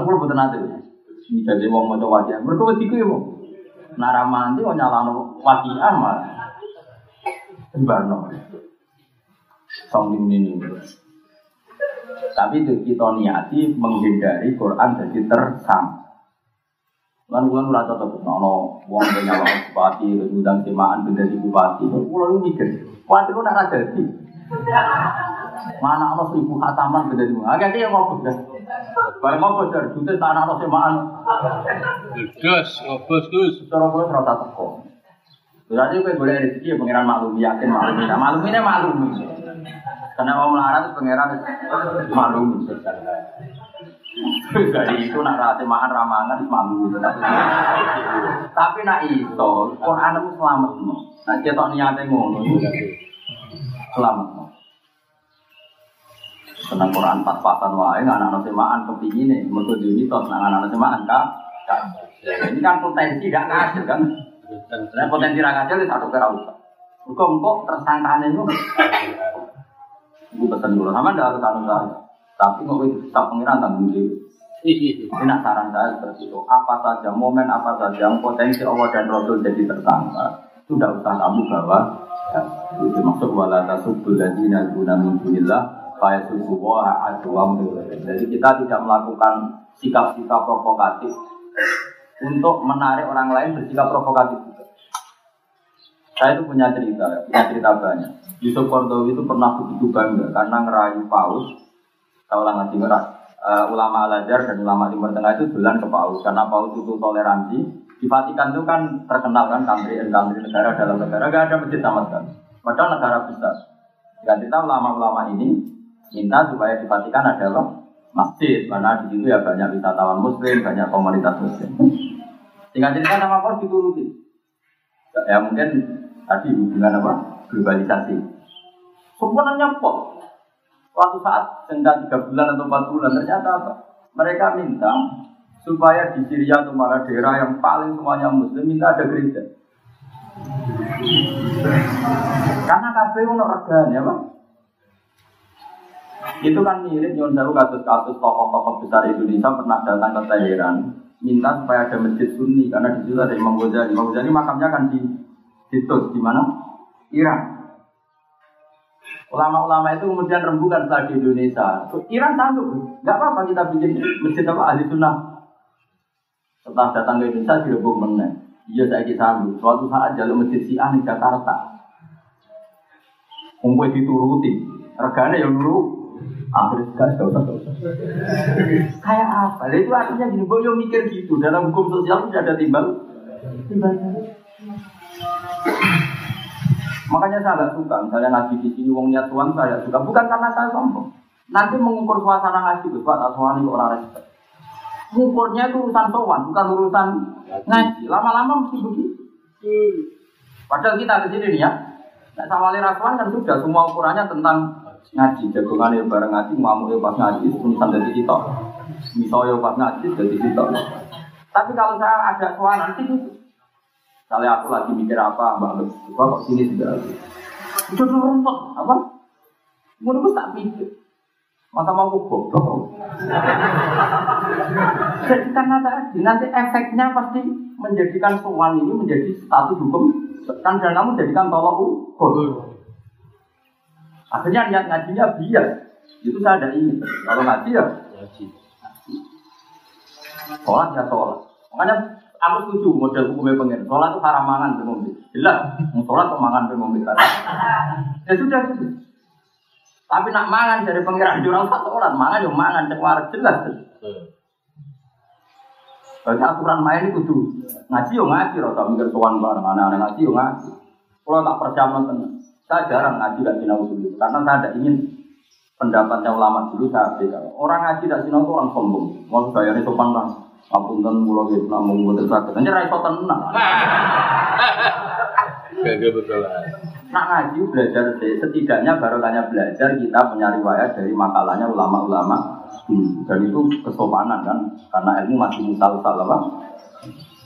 kalau betul nanti, ijazah wong mau coba aja. Mereka betiku ya mau. Nara mandi mau nyalano wakiah mah. Sembarno sombong ini. Tapi itu kita niati menghindari Quran jadi tersam. Kan bulan ora cocok nono wong punya wong bupati, udang semaan benda di bupati. Kulo mikir, kuat itu nak jadi. Mana ana seribu khataman benda di bupati. Agak dia ngopo dah. Bae ngopo dah, jute tanah ana semaan. Gus, ngobos Gus. Cara kulo ora teko. Berarti kowe boleh rezeki ya pangeran maklum yakin maklum. Nah, maklum ini maklum. Karena mau melarat pangeran maklum. Jadi itu nak rati makan ramangan malu Tapi nak itu Quran itu selamat no. Nah kita niatnya ngono selamat no. Senang Quran pas pasan wae nggak anak semaan kepingin nih. Mereka di mitos nggak anak semaan kak. Ini kan potensi gak ngasil kan. Nah potensi rakyat itu satu kira usah. Kok tersangkaan itu. Ibu pesan dulu sama ndak harus anu. Tapi kok kita pengiran tanggung jawab. Ini nak saran saya seperti itu. Apa saja momen apa saja yang potensi Allah dan Rasul jadi tersangka itu tidak usah kamu bawa. Ya, itu maksud wala tasubul ladina guna min dunillah fayasubuha aduam Jadi kita tidak melakukan sikap-sikap provokatif untuk menarik orang lain bersikap provokatif juga. Saya itu punya cerita, punya cerita banyak. Yusuf Kordowi itu pernah begitu bangga karena ngerayu paus. Lah ngaji ngerak. Uh, ulama Al Azhar dan ulama Timur Tengah itu bulan ke paus karena paus itu toleransi. Di Vatikan itu kan terkenal kan country country negara dalam negara gak ada masjid sama sekali. Padahal negara besar. Dan kita ulama-ulama ini minta supaya di Vatikan ada masjid, mana di situ ya banyak wisatawan Muslim, banyak komunitas Muslim. Tinggal cerita nama paus dituruti. Ya mungkin tadi hubungan apa globalisasi. Sebenarnya kok Suatu saat sengkat tiga bulan atau empat bulan ternyata apa? Mereka minta supaya di Syria atau mana daerah yang paling semuanya Muslim minta ada gereja. Karena kabeh ono regane apa? Itu kan mirip nyon sewu kasus-kasus tokoh-tokoh besar Indonesia pernah datang ke Teheran minta supaya ada masjid Sunni karena di situ ada Imam Ghazali. Imam Ghazali makamnya kan di Titus di mana? Iran. Ulama-ulama itu kemudian rembukan setelah di Indonesia. Iran sanggup, nggak apa-apa kita bikin masjid apa ahli sunnah. Setelah datang ke Indonesia dirembuk meneng. Iya saya kisah sanggup. Suatu saat jalur masjid si di Jakarta. Kumpul dituruti, regane yang dulu Akhirnya gak usah, usah. Kayak apa? Itu artinya gini, boyo mikir gitu. Dalam hukum sosial tidak ada. Timbalnya. Makanya saya agak suka, misalnya ngaji di sini wong niat tuan saya suka, bukan karena saya sombong. Nanti mengukur suasana ngaji, Gus, Pak, tak sowan kok ora respect. Mengukurnya itu urusan sowan, bukan urusan ngaji. Lama-lama mesti begitu. Padahal kita di sini nih ya, Nah, sama rasuan kan sudah semua ukurannya tentang ngaji, jagongan ya bareng ngaji, ngamuk ya pas ngaji, tulisan dari kita, misalnya pas ngaji dari kita. Tapi kalau saya ada suara nanti gitu, Misalnya aku lagi mikir apa, Mbak Agus, kok sini sudah Itu tuh rumput, apa? Menurutku tak pikir. Masa mau goblok? Jadi karena tadi nanti efeknya pasti menjadikan soal ini menjadi status hukum kan dan kamu jadikan tolak ukur. Akhirnya niat ngajinya biar itu saya ada ini. Kalau ngaji ya Ngaji. sholat ya sholat. Makanya aku setuju model hukumnya pengen. Sholat itu haram mangan pengombe. Jelas, mau sholat kok mangan pengombe. Ya sudah gitu. Tapi nak mangan dari pengiran jurang satu orang mangan yo mangan cek jelas. Berarti aturan main itu kudu ngaji yo ngaji, rasa mikir tuan bareng anak-anak ngaji yo ngaji. Kalau tak percaya tenang, saya jarang ngaji gak sinau dulu karena saya tidak ingin pendapatnya ulama dulu saya beda. Orang ngaji tidak sinau itu orang sombong, mau bayarnya sopan lah. Apunten mulo gitu, namun buat sakit. Hanya raiso tenang. Gak betul. Nak ngaji belajar setidaknya baru tanya belajar kita punya riwayat dari makalahnya ulama-ulama dulu. Dan itu kesopanan kan, karena ilmu masih musal-sal apa?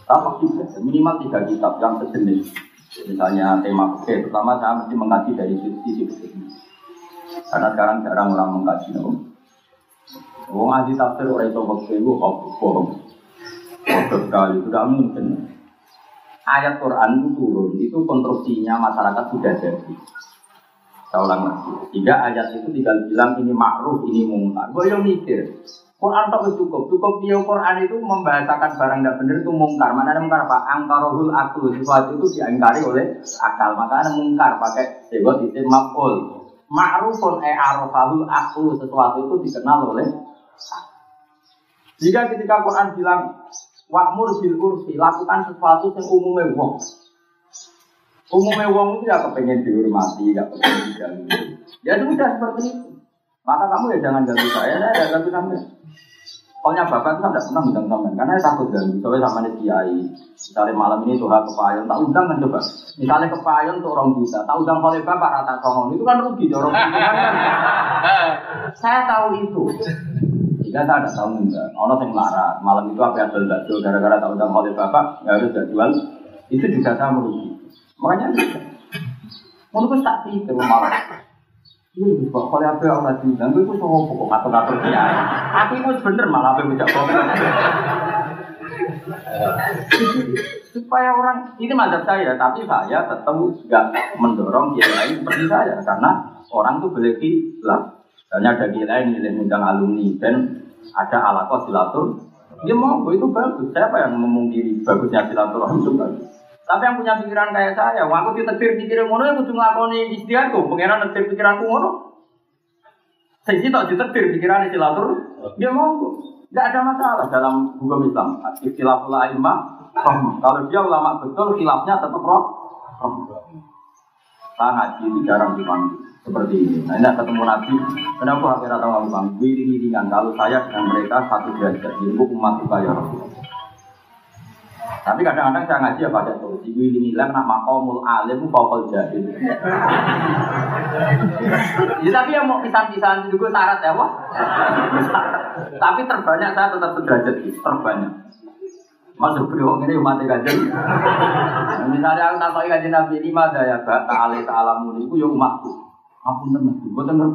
Sama juga, minimal tiga kitab yang sejenis. Misalnya tema oke, pertama saya mesti mengkaji dari sisi fikih. Karena sekarang jarang orang mengkaji. No? Wong ngaji tafsir orang itu fikih itu bohong. Bodoh sekali, tidak mungkin ayat Quran itu turun, itu konstruksinya masyarakat sudah jadi. Saya ulang lagi. Jika ayat itu tinggal bilang ini makruh, ini mungkar. Gue yang mikir. Quran tak cukup. Cukup dia Quran itu membahasakan barang tidak benar itu mungkar. Mana ada mungkar apa? Angkarohul aklu. Sesuatu itu diangkari oleh akal. Maka ada mungkar pakai sebut itu maful. Ma'rufun e arofahul aklu. Sesuatu itu dikenal oleh jika ketika Quran bilang Wa'mur bil urfi, lakukan sesuatu yang umumnya wong. Umumnya wong itu ya kepengen dihormati, ya kepengen diganggu. Ya sudah seperti itu. Maka kamu ya jangan ganggu saya, saya tidak ganggu sampai. Pokoknya bapak itu kan tidak pernah undang sampai, karena saya takut ganggu. Soalnya sama nih kiai. Misalnya malam ini tuh kepayon, tak undang kan coba. Misalnya kepayon tuh orang bisa, tak undang oleh bapak rata songong itu kan rugi orang bisa kan. Saya tahu itu. Jika saya tidak tahu enggak, orang yang melarat, malam itu apa yang bakso, gara-gara tahu undang oleh bapak, ya harus gak jual, itu juga saya merugi. Makanya, menurut tak pikir malah. Iya, Pak, kalau apa yang lagi undang, itu semua pokok ngatur-ngatur dia. Aku itu bener malah apa yang bisa Supaya orang, ini mazhab saya, tapi saya tetap nggak mendorong dia lain seperti saya, karena orang tuh boleh lah. Misalnya ada lain yang undang alumni dan ada alakoh silatur. Dia mau itu bagus. Siapa yang memungkiri bagusnya silaturahmi itu bagus. Tapi yang punya pikiran kayak saya, wah aku ditetir pikiran ngono yang kudu nglakoni istiaku, pengenan netir pikiranku ngono. Saya sih tak ditetir pikiran silatur, dia mau. Tidak ada masalah dalam hukum Islam. Istilah ulama, kalau dia ulama betul, khilafnya tetap roh. Ngaji itu jarang dipanggil seperti ini. Nah ini ketemu Nabi, kenapa akhirnya tahu aku bang? Wiring-wiringan kalau saya dengan mereka satu derajat, jadi umat juga ya Rasulullah. Tapi kadang-kadang saya ngaji ya pakai solusi wiring hilang nak makomul alim fakol jahil. ya, tapi yang mau pisan-pisan juga syarat ya wah. tapi terbanyak saya tetap sederajat terbanyak. Masuk beliau ini umat kajian. Misalnya aku tahu kajian Nabi ini ada ya, tak alih tak alamun itu ya umatku. Aku teman, gue teman.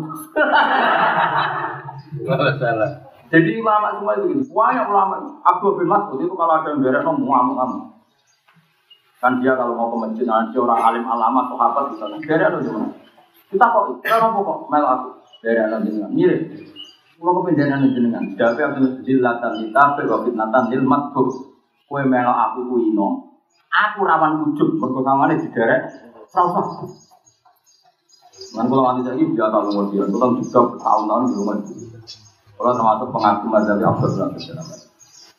Gak salah. Jadi ulama semua itu gini, banyak ulama. Abu bin Mas'ud itu kalau ada yang beres, mau ngamuk ngamuk. Kan dia kalau mau ke masjid, nanti orang alim alama, sahabat di sana. Beres atau gimana? Kita kok, kita apa kok mel aku? Beres atau jenengan, mirip. Kalau kependenan jenengan, dapat yang dilatan kita, berwakit natan dil matbuk. Kue mel aku kuino. Aku rawan ujub, berkosangannya di derek. Rasa. Nanti kalau nanti lagi dia tahu nomor dia, kita juga tahun-tahun di rumah. Kalau termasuk pengaku mazhab Abdul Razak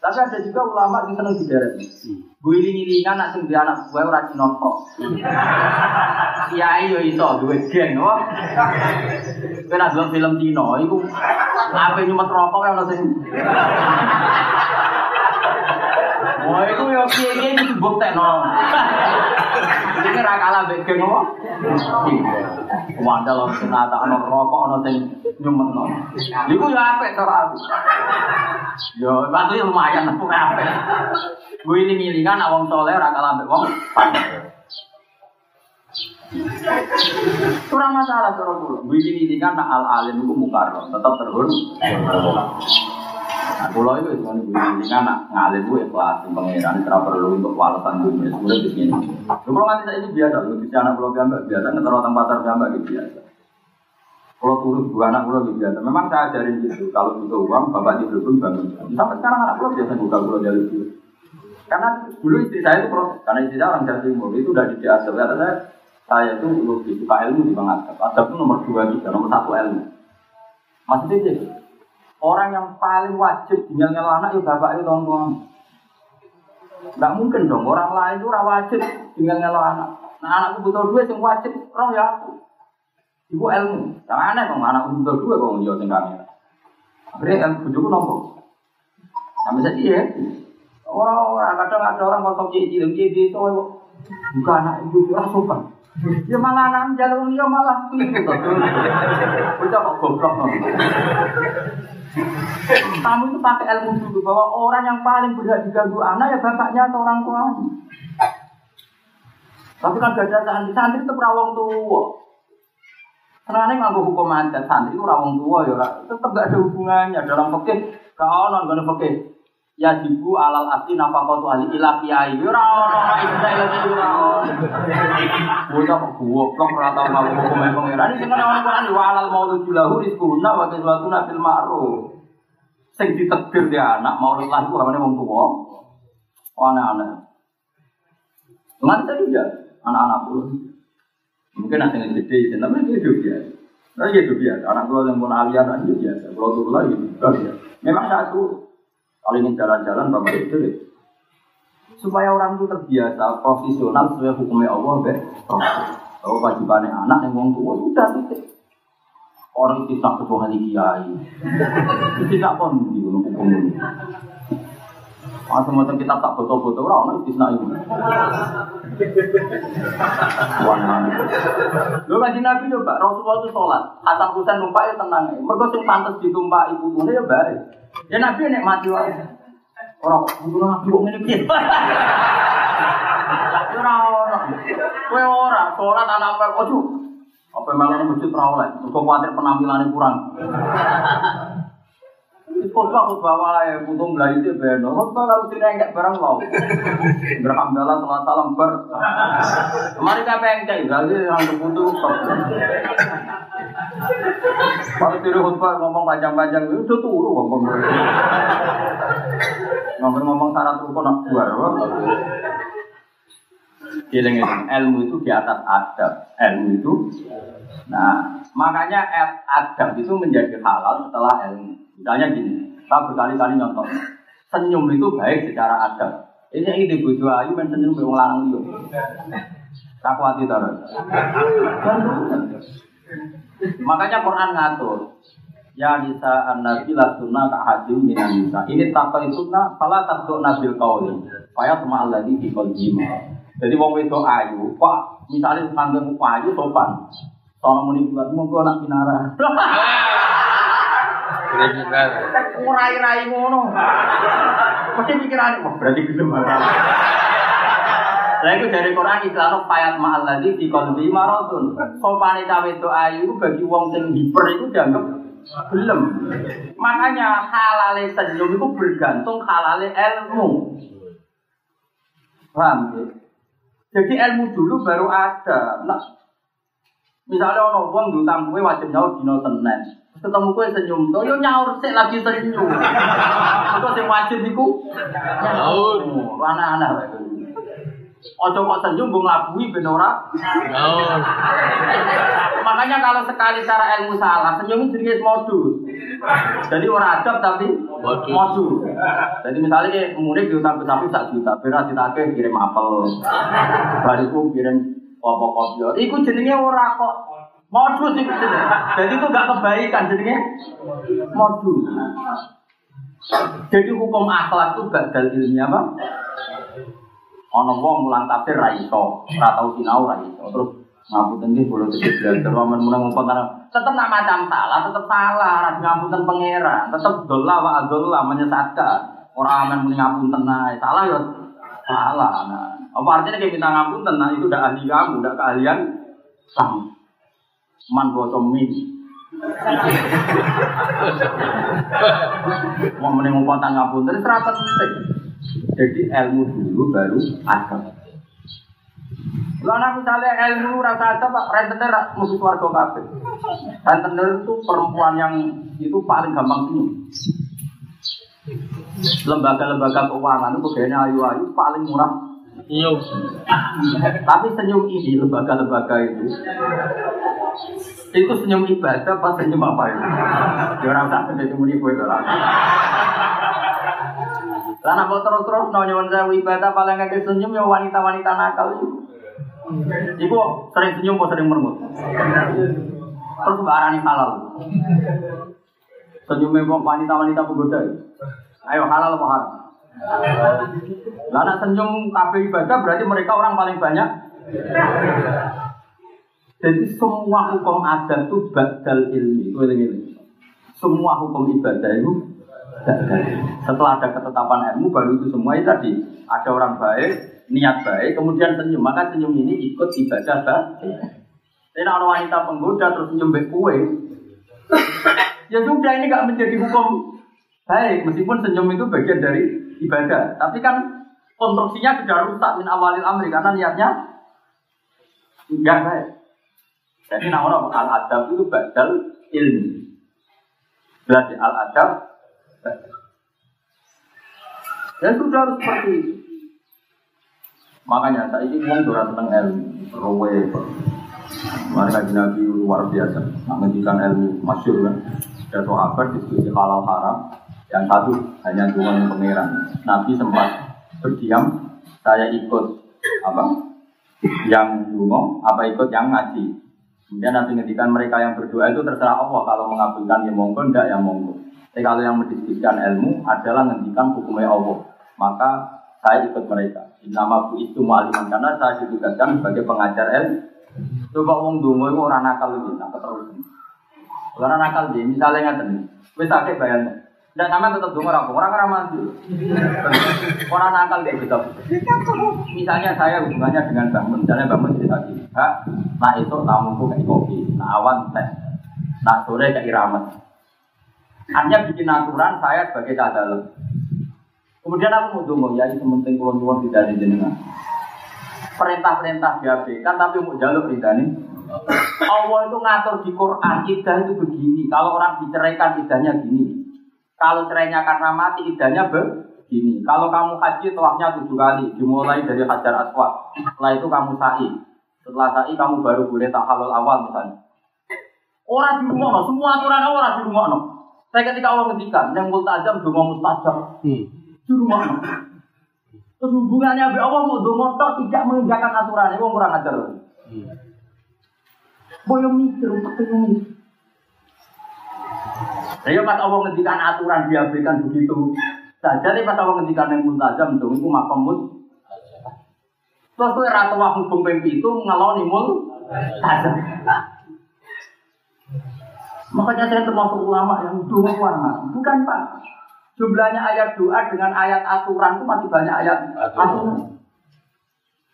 Tapi ada juga ulama yang seneng digeret. Gue iling-ilingan nak sing duwe anak gue ora cinot kok. Kiai yo iso duwe geng kok. Kowe nak film Cina iku ape nyumet rokok ya ono sing Wah, itu ya kiai itu buktekno. Ini ra kalah mbek geng apa? Wandel ono rokok ono sing nyumetno. Iku ya apik cara aku. Yo, batu ya lumayan aku apik. Gue ini ngilingan awang soleh ra kalah mbek wong. Kurang masalah cara kula. Gue ini ngilingan nak al alim iku mukarram, tetap terhormat. Nah, pulau itu cuma ibu ini kan ngalir gue ikhlas, pangeran tidak perlu untuk walesan dunia. Sebenarnya di sini. Kalau nganti ini biasa, lu bisa anak pulau gambar biasa, ngetar orang pasar gambar gitu biasa. Kalau turun dua anak pulau gitu biasa. Memang saya ajarin gitu, kalau butuh uang, bapak di belum bangun. Sampai sekarang anak pulau biasa buka pulau jalur dulu. Karena dulu istri saya itu proses, karena istri saya orang Jawa Timur, itu udah di asal. Kata saya, saya itu lebih suka ilmu di Bang. Adab itu nomor dua juga, nomor satu ilmu. Maksudnya sih, Orang yang paling wajib tinggal anak ya bapak itu orang tua. Enggak mungkin dong orang lain itu ora wajib tinggal ngelo anak. Nah anakku butuh duit yang wajib roh ya aku. Ibu ilmu. Jangan aneh dong anakku butuh duit njo sing kamera. Akhirnya kan bujuku nopo. Sampai saya iya. Orang-orang kadang ada orang kosong cici, cici itu bukan anak ibu itu sopan. Ya malah anak jalur dia malah itu. Udah kok goblok kamu itu pakai ilmu dulu bahwa orang yang paling berhak diganggu anak ya bapaknya atau orang tua. Tapi kan gak ada santri, santri itu rawong tua. Karena ini nganggo hukum adat santri itu rawong tua ya, tetap gak ada hubungannya dalam fikih. Kau non gak. Ya jibu alal asli nafkah tu ahli ilah kiai. Ora ono istilah itu ora ono. Bocah kok goblok ora tau ngaku hukum pangeran. Ini kan ono Quran wa alal maulud lahu rizquna wa kiswatuna fil ma'ruf. Sing ditegir dia anak maulud lah iku amane wong tuwa. Anak-anak. Cuman saja anak-anak pun. Mungkin nanti yang gede, tapi itu biasa. Nah, itu biasa. Anak kalau yang pun aliran itu biasa. Kalau turun lagi, biasa. Memang satu kalau ingin jalan-jalan bapak itu supaya orang itu terbiasa profesional sesuai hukumnya Allah be kalau wajibannya anak yang wong tua sudah titik orang itu tak ketua kiai itu pun di hukum ini. Macam-macam kita tak foto-foto orang itu tidak ini. Lu ngaji Nabi coba, Rasulullah itu sholat, Hasan Husain numpak ya tenang. Mereka sing pantas ditumpah ibu punya ya baik. Ya Nabi nek mati wae. Orang kudu Nabi kok ngene piye? Ora ora. Kowe ora sholat anak apa ojo. Apa malah masjid ora oleh. Kok kuwatir penampilannya kurang. Khotbah khotbah wae, belajar itu beno. Khotbah kalau tidak enggak barang mau. Berhamdalah salam salam ber. Mari kita pengcai, jadi yang terputu stop. Kalau tidur khotbah ngomong panjang-panjang itu turu ngomong. Ngomong-ngomong syarat rukun nak dua. Giling ilmu itu di atas adab. Ilmu itu, nah makanya adab itu menjadi halal setelah ilmu. Misalnya gini, saya berkali-kali nyontok. Senyum itu baik secara adab. Ini ini bojo ayu men senyum wong lanang liya. Tak kuati to. Makanya Quran ngatur. Ya nisa an-nabi la sunnah ka hadim minan nisa. Ini takwa sunnah fala takdu nabil qauli. Faya sama alladhi di qalbi. Jadi wong wedok ayu, kok misalnya sanggung ayu sopan. Muni buat monggo anak pinara. Kriminal. Ngurai-rai ngono. Mesti pikiran, wah berarti gelem Lah itu dari Quran Islam payat ma'al ladzi fi qalbi maradun. Sopane cawe itu ayu bagi wong sing hiper itu dianggap belum. Makanya halale senyum itu bergantung halale ilmu. Paham ya? Jadi ilmu dulu baru ada. Nah, misalnya orang wong diutang kue wajib nyaur dino Senin. Ketemu kue senyum tuh, yo nyaur sih lagi senyum. Itu sing wajib iku Nyaur. Anak-anak. Ojo kok senyum gue ngelabui ben ora. Oh. Makanya kalau sekali cara ilmu salah, senyum itu jenis modus. Jadi orang adab tapi Modus. Jadi misalnya murid diutang ke sapi sak juta, beras ditagih kirim apel, bariku kirim kopi kopi. Iku jenenge ora kok modus itu jenenge. Jadi itu gak kebaikan jenenge modus. Jadi hukum akhlak itu badal ilmiah apa? Ono wong mulang tafsir ra iso, sinau ra. Terus ngapunten nggih kula tetep belajar wamen meneng ngumpul. Tetep nak macam salah, tetep salah, ra ngapunten pangeran. Tetep dolla wa adolla menyesatkan. Ora amen muni ngapunten. Salah ya salah. Nah, apa artinya kayak minta ngapunten? Nah, itu udah ahli kamu, udah keahlian kamu. Man bottom min. Mau ngumpul tangan ngapunten, itu ora penting. Jadi ilmu dulu baru agama. Lalu misalnya ilmu rasa ada pak rentenir musuh warga kabeh. Rentenir itu perempuan yang itu paling gampang senyum. Lembaga-lembaga keuangan itu kayaknya ayu-ayu paling murah. Senyum. Tapi senyum ini lembaga-lembaga itu itu senyum ibadah apa senyum apa itu? Ya orang tak senyum muni kowe to lah. Lah kok terus-terus no nyuwun sewu ibadah paling kakek senyum ya wanita-wanita nakal itu. Iku sering senyum apa sering mermut? Terus mbak Arani halal. Senyumnya kok wanita-wanita penggoda. Ayo halal apa haram? Lah nek senyum kabeh ibadah berarti mereka orang paling banyak. Jadi semua hukum adat itu badal ilmi. Semua hukum ibadah itu. Setelah ada ketetapan ilmu baru itu semua itu tadi ada orang baik, niat baik, kemudian senyum. Maka senyum ini ikut ibadah baik. Tapi kalau wanita penggoda terus senyum baik kue, ya sudah ini gak menjadi hukum baik meskipun senyum itu bagian dari ibadah. Tapi kan konstruksinya sudah rusak min awalil amri karena niatnya enggak baik. Jadi nah orang al adab itu badal ilmi. Berarti al adab dan sudah harus seperti itu. Makanya saya uang sudah seneng ilmu, rowe. Mari kaji nabi luar biasa, menghentikan ilmu masyur kan. Ada sahabat diskusi halal haram, yang satu hanya dengan pangeran. Nabi sempat berdiam, saya ikut apa? Yang dungo, apa ikut yang ngaji. Kemudian nanti ngendikan mereka yang berdoa itu terserah Allah kalau mengabulkan ya monggo, enggak ya monggo. Tapi kalau yang mendiskusikan ilmu adalah ngendikan hukumnya Allah, maka saya ikut mereka. Nama bu itu mu'aliman karena saya ditugaskan sebagai pengajar ilmu. Coba wong dungo itu orang nakal itu, nak keterusan. Orang nakal dia, misalnya ngatain, wis akeh bayang. Dan sama tetap dungo orang orang orang mandi. Orang nakal dia gitu. Misalnya saya hubungannya dengan Mbak Mun, misalnya Mbak Mun cerita gini, nah itu tamuku kayak kopi, nah awan teh, nah sore kayak iramet. Hanya bikin aturan saya sebagai cadalem. Kemudian aku mau dungo, ya itu penting kulon kulon tidak ada jenengan. Perintah-perintah diabaikan tapi mau jaluk ridani. Allah itu ngatur di Quran, idah itu begini. Kalau orang diceraikan idahnya gini. Kalau cerainya karena mati idahnya begini. Kalau kamu haji tawafnya tujuh kali, dimulai dari hajar aswad. Setelah itu kamu sa'i. Setelah sa'i kamu baru boleh tahalul awal misalnya. Orang di rumah, semua aturan orang di rumah. Saya ketika Allah ngendikan yang multazam dungo mustajab Hmm. di rumah. Terus hubungannya Abi Allah mau dungo tidak mengerjakan aturan, itu kurang ajar. Hmm. Boyo mikir ini. Saya pas Allah ngendikan aturan diabaikan begitu saja nih pas Allah ngendikan yang multazam dong itu makamut. Terus kowe ra tau hukum ping itu ngeloni mul. Makanya saya termasuk ulama yang doa warna. Bukan Pak. Jumlahnya ayat doa dengan ayat aturan itu masih banyak ayat aturan.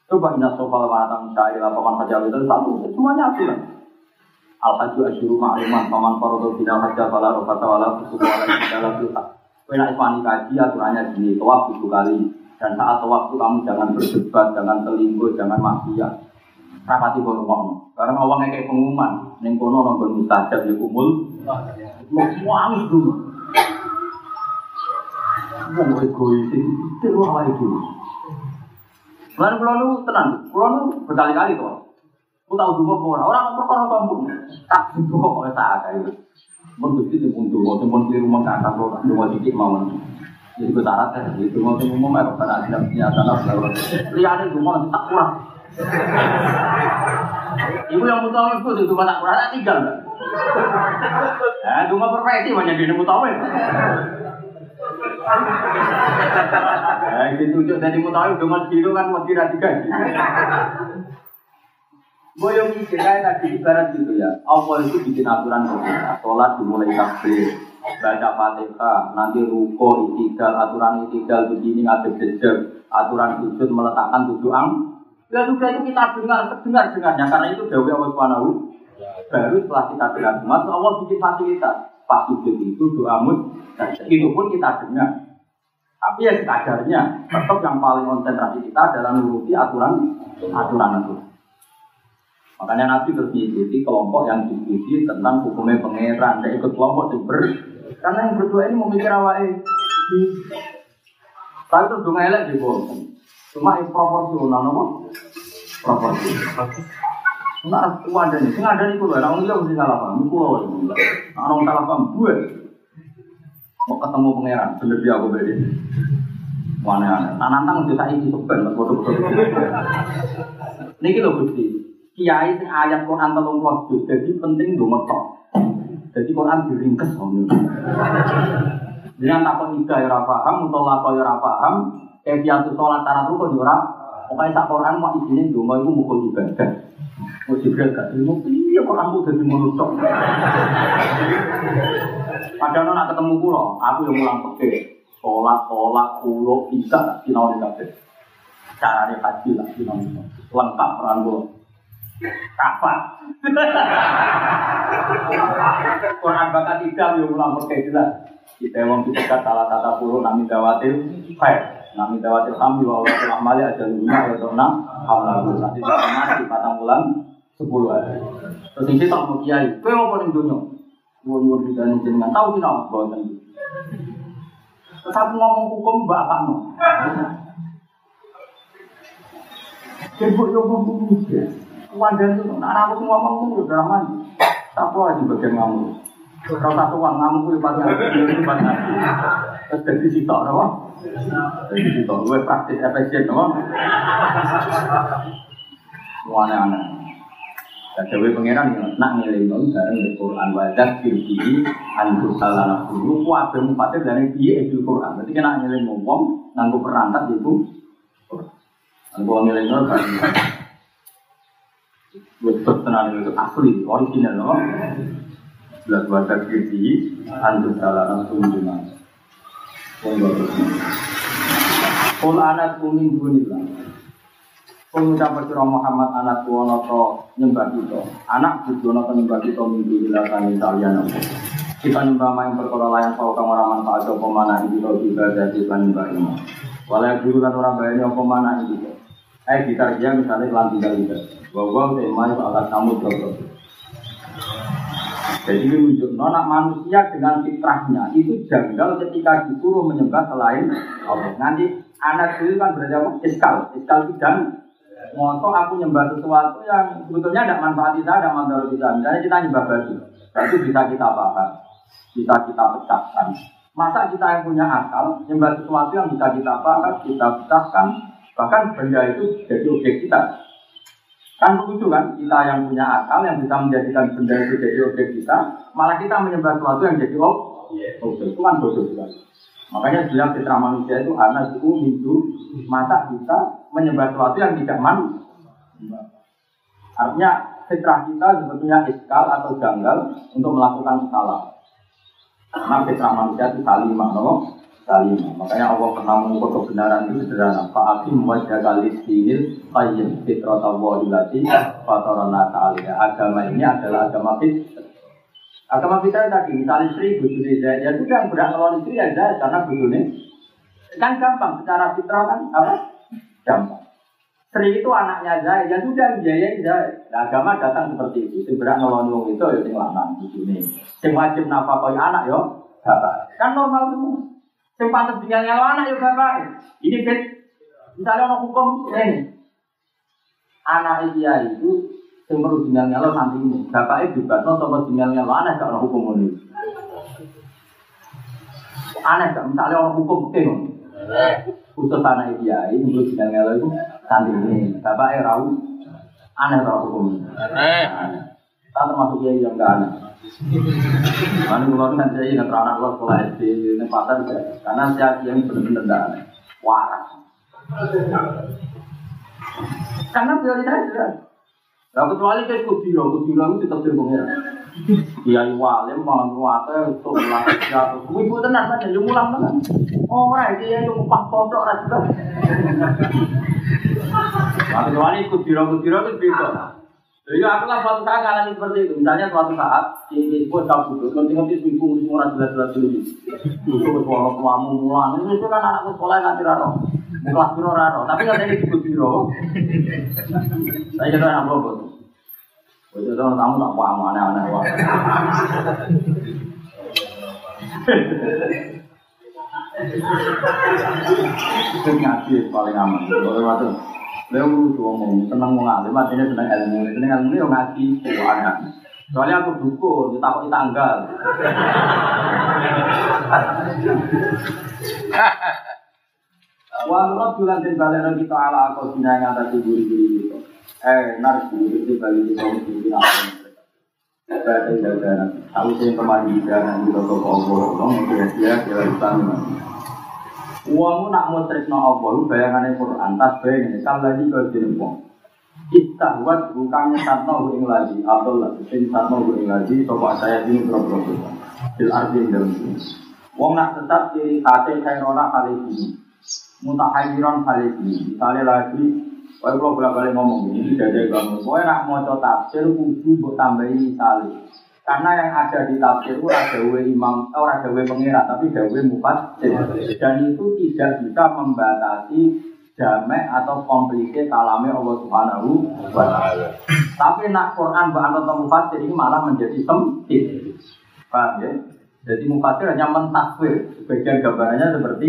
Coba ingat soal waratan syair lapangan hajar itu satu, semuanya aturan. Al haju asyuru ma'luman paman farodo bina hajja fala rofata wala fusuku wala kita. Kau nak ismani kaji aturannya gini, tawaf tujuh kali. Dan saat tawaf itu kamu jangan berdebat, jangan selingkuh, jangan maksiat. Rapati ngomong. Karena awangnya kayak pengumuman. Neng kono nonggon mustajab ya kumul. Mau angis dulu. Mau egois itu awal itu. Lalu pulau nu tenang, pulau nu berkali-kali tuh. Aku tahu dulu orang orang perkara sombong. Tak dulu kok tak ada itu. Mun gusti itu pun dulu, pun di rumah kakak lo, dulu sedikit mau. Jadi gue syarat ya, itu mau sing umum ya, karena ada nyata lah. Lihat itu mau tak kurang. Ibu yang mutawif itu itu tak kurang, tak tinggal. Nah, cuma profesi banyak di mutawif. Nah, itu jadi mutawif dengan kilo kan masih Boyong mikir kayak tadi ibarat gitu ya. Allah itu bikin aturan kita. Sholat dimulai takbir, baca fatihah, nanti ruko, itikal, aturan itikal begini ngadep jejak, aturan sujud meletakkan tujuh ang. Ya sudah itu kita dengar, dengar dengarnya karena itu Dewi Allah Subhanahu. Baru setelah kita dengar semua, Allah bikin fasilitas. Pas sujud itu doa mut, itu pun kita dengar. Tapi ya kadarnya, tetap yang paling konsentrasi kita adalah menuruti aturan aturan itu. Makanya Nabi terus mengikuti kelompok yang diskusi tentang hukumnya pangeran. Dia ikut kelompok super. Karena yang berdua ini memikir awalnya. Tapi itu dong elek di. Cuma proporsional, nama? Proporsional. Nah, aku ada nih. Sing ada nih kulo. Orang dia mesti salah paham. Kulo. Orang salah paham. Gue. Mau ketemu pangeran. Bener dia aku beri. Mana aneh. Nah, nantang juga saya. Betul-betul. Ini kita bukti kiai sing ayat Quran telung puluh juz jadi penting dong metok. Jadi Quran diringkes om. Dengan takut ida ya paham untuk lakon ya paham kebiasaan sholat tarat ruko ya ora. Pokoknya sak Quran mau isinya dong itu mukul ibadah. Mau jibril gak ilmu iya Quran itu jadi menutup padahal nak ketemu kulo aku yang mulang peke. Sholat sholat kulo bisa sinau di kafe caranya haji lah sinau lengkap peran kulo Kapan? Quran bakat tiga yang ulang pakai jelas. Kita wong kita salah tata puluh nami dawatil khair. Nami dawatil hamdi wa Allah telah mali aja lima ya enam hamlalu. Nanti kita mati patang bulan sepuluh hari. Terus ini tak mau kiai. Kau mau paling dunia. Nuwun kita nih jenengan tahu sih nak bawa aku ngomong hukum bapak no. Jadi yo ngomong hukum Wadah itu, anak aku ngomong itu aman. Tak aja bagian ngamu. Kalau satu uang ngamu itu ngaji, itu ngaji. Terus jadi sitok, apa? Jadi sitok, gue praktis efisien, apa? Aneh-aneh. Dan Dewi Pangeran yang nak ngiling itu bareng di Quran wajah kiri antus salah dulu kuabe mufatir dari dia itu Quran. Berarti kena ngiling ngomong nganggo perangkat itu. Nganggo ngiling itu kan Betul tenan itu asli, original no. Belas baca kiri, antus salah langsung cuma. Kul anak kuning bunyilah. Pengucap berkira Muhammad anak kuwono to nyembah kita. Anak bujono to nyembah kita minggu bila kami kalian apa. Kita nyembah main perkara layan kau kamu raman pak atau pemana itu juga jadi kan nyembah ini. Walau guru kan orang bayarnya apa mana itu. Eh kita dia misalnya kelan tinggal kita. Bahwa itu akan kamu jodoh. Jadi menunjuk nona manusia dengan fitrahnya itu janggal ketika disuruh menyembah selain Allah. Nanti anak itu kan berarti apa? Iskal, iskal dan Moto aku nyembah sesuatu yang sebetulnya tidak manfaat kita, tidak manfaat kita. Misalnya kita nyembah batu, batu bisa kita bakar, bisa kita pecahkan. Masa kita yang punya akal nyembah sesuatu yang bisa kita bakar, kita pecahkan, bahkan benda itu jadi objek kita. Kan begitu kan, kita yang punya akal yang bisa menjadikan benda itu jadi objek kita, malah kita menyembah sesuatu yang jadi objek. Itu kan bodoh sekali. Makanya bilang fitrah manusia itu anak suku hindu masa kita menyembah sesuatu yang tidak man. Artinya fitrah kita sebetulnya iskal atau janggal untuk melakukan salah. Karena fitrah manusia itu salimah, no? Salimah. Makanya Allah pernah mengukur kebenaran itu sederhana. Fa'akim wajah kali sinil qayyim fitrah Allah ilati fatarana ta'ala. Agama ini adalah agama fitrah. Agama kita tadi, misalnya istri, bujuni Zaid, ya yang berhak melawan istri ya Zaid, karena bujuni kan gampang, secara fitrah kan apa? Gampang. Sri itu anaknya Zaid, ya sudah biayain Zaid. Nah, agama datang seperti itu, yang berhak wong itu ya sing lanang bujuni. Sing wajib nafkah kaya anak yo, bapak. Kan normal semua. Sing pantas tinggal nyawa anak yo bapak. Ini fit Misalnya orang hukum ini, anak dia itu yang perlu nyalo nanti ini, bapak itu juga no sama tinggal nyalo gak orang hukum ini. Aneh gak misalnya orang hukum ini, khusus anak dia ini perlu tinggal nyalo itu nanti ini, bapak itu aneh orang hukum. Aneh. Tak termasuk dia yang gak aneh. Mana kalau kan saya ingat anak lo sekolah SD ini pasar karena saya yang benar-benar gak aneh, waras. Karena prioritas jelas. Nah, kecuali kayak kudiro, kudiro itu tetap di. Kiai walim malah nuwate untuk ulang jatuh. Ibu tenan kan jadi ulang tenan. Ora iki ya upah pondok ra. Nah, kecuali kudiro-kudiro itu beda. Jadi aku lah suatu saat ngalami seperti itu. Misalnya suatu saat di pun tak butuh, nanti-nanti seminggu semua jelas-jelas dulu. Suara tuamu mulang. Itu kan anakku sekolah nggak raro. Kelas biro raro. Tapi nggak ada disebut biro. Saya kira anak bobot. Itu tahu kamu tak paham aneh-aneh. Itu ngaji paling aman. Kalau waktu Beliau dulu ngomong, seneng mau ngalim, artinya seneng ilmu. Seneng ilmu ya ngaji, keuangan. Soalnya aku dukun, ditakut tanggal. Wa nurut bulan den balen kita ala aku dina yang atas ibu ibu itu. Eh, nar ibu itu balik kita mesti dina apa Saya tinggal jalan. Aku sih kemarin jalan di toko Allah, dong kira-kira kira kita Uangmu nak mau tresno Allah, bayangannya Quran, tas bayangin, kalau lagi kau jadi uang. Kita buat bukannya satno ing lagi, atau sing satno ing lagi, coba saya ini berapa Bil arti dalam sini. Wong nak tetap ciri kate kairona kali ini, mutahayiron kali ini. Misalnya lagi, Wah, kalau bolak balik ngomong ini, tidak ada kamu. Wah, nak mau tafsir, kudu buat tambahin misalnya. Karena yang ada di tafsir itu ada we imam, oh, ada we pengira, tapi ada we mufassir. Dan itu tidak bisa membatasi jamek atau komplike kalame Allah Subhanahu wa taala. Tapi nak Quran bahan atau mufassir ini malah menjadi sempit. Paham ya? Jadi mufassir hanya mentaswir, sebagian gambarannya seperti.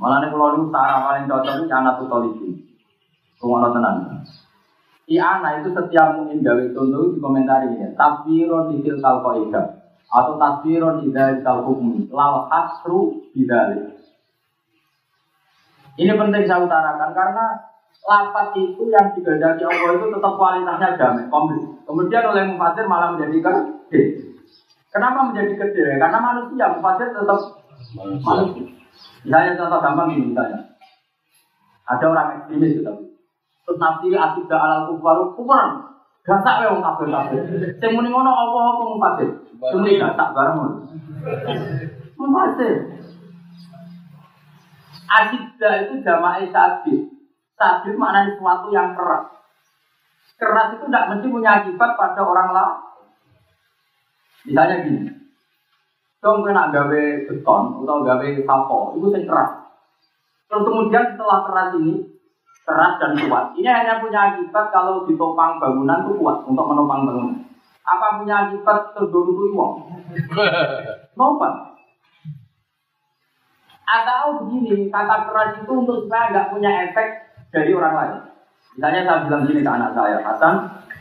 Malah nih kalau itu cara paling cocok itu anak tutolisi. Tunggu tenang. Si anak itu setiap mungkin gawe contoh di komentar ini. Tafsiron isil kalkoida atau tafsiron idal kalhukmi. Lal asru bidalik. Ini penting saya utarakan karena lapat itu yang digandaki Allah itu tetap kualitasnya jamin, komplit. Kemudian oleh mufasir malah menjadi gede. Kenapa menjadi gede? Karena manusia, mufasir tetap manusia. Misalnya contoh gampang ini misalnya. Ada orang ekstremis gitu. Terus nafsi asidah alal kufar, kufar. Gasak ya wong kafir kafir. Sing muni ngono apa apa mufasir. Sing muni gasak bareng. Mufasir. Asidah itu jamaah sadid. Sadid maknanya sesuatu yang keras. Keras itu tidak mesti punya akibat pada orang lain. Misalnya gini, dong kena gawe beton atau gawe sapo, itu yang keras. Terus kemudian setelah keras ini, keras dan kuat. Ini hanya punya akibat kalau ditopang bangunan itu kuat untuk menopang bangunan. Apa punya akibat terduduk uang? Nopat. Atau begini, kata keras itu untuk supaya nggak punya efek dari orang lain. Misalnya saya bilang gini ke anak saya, Hasan,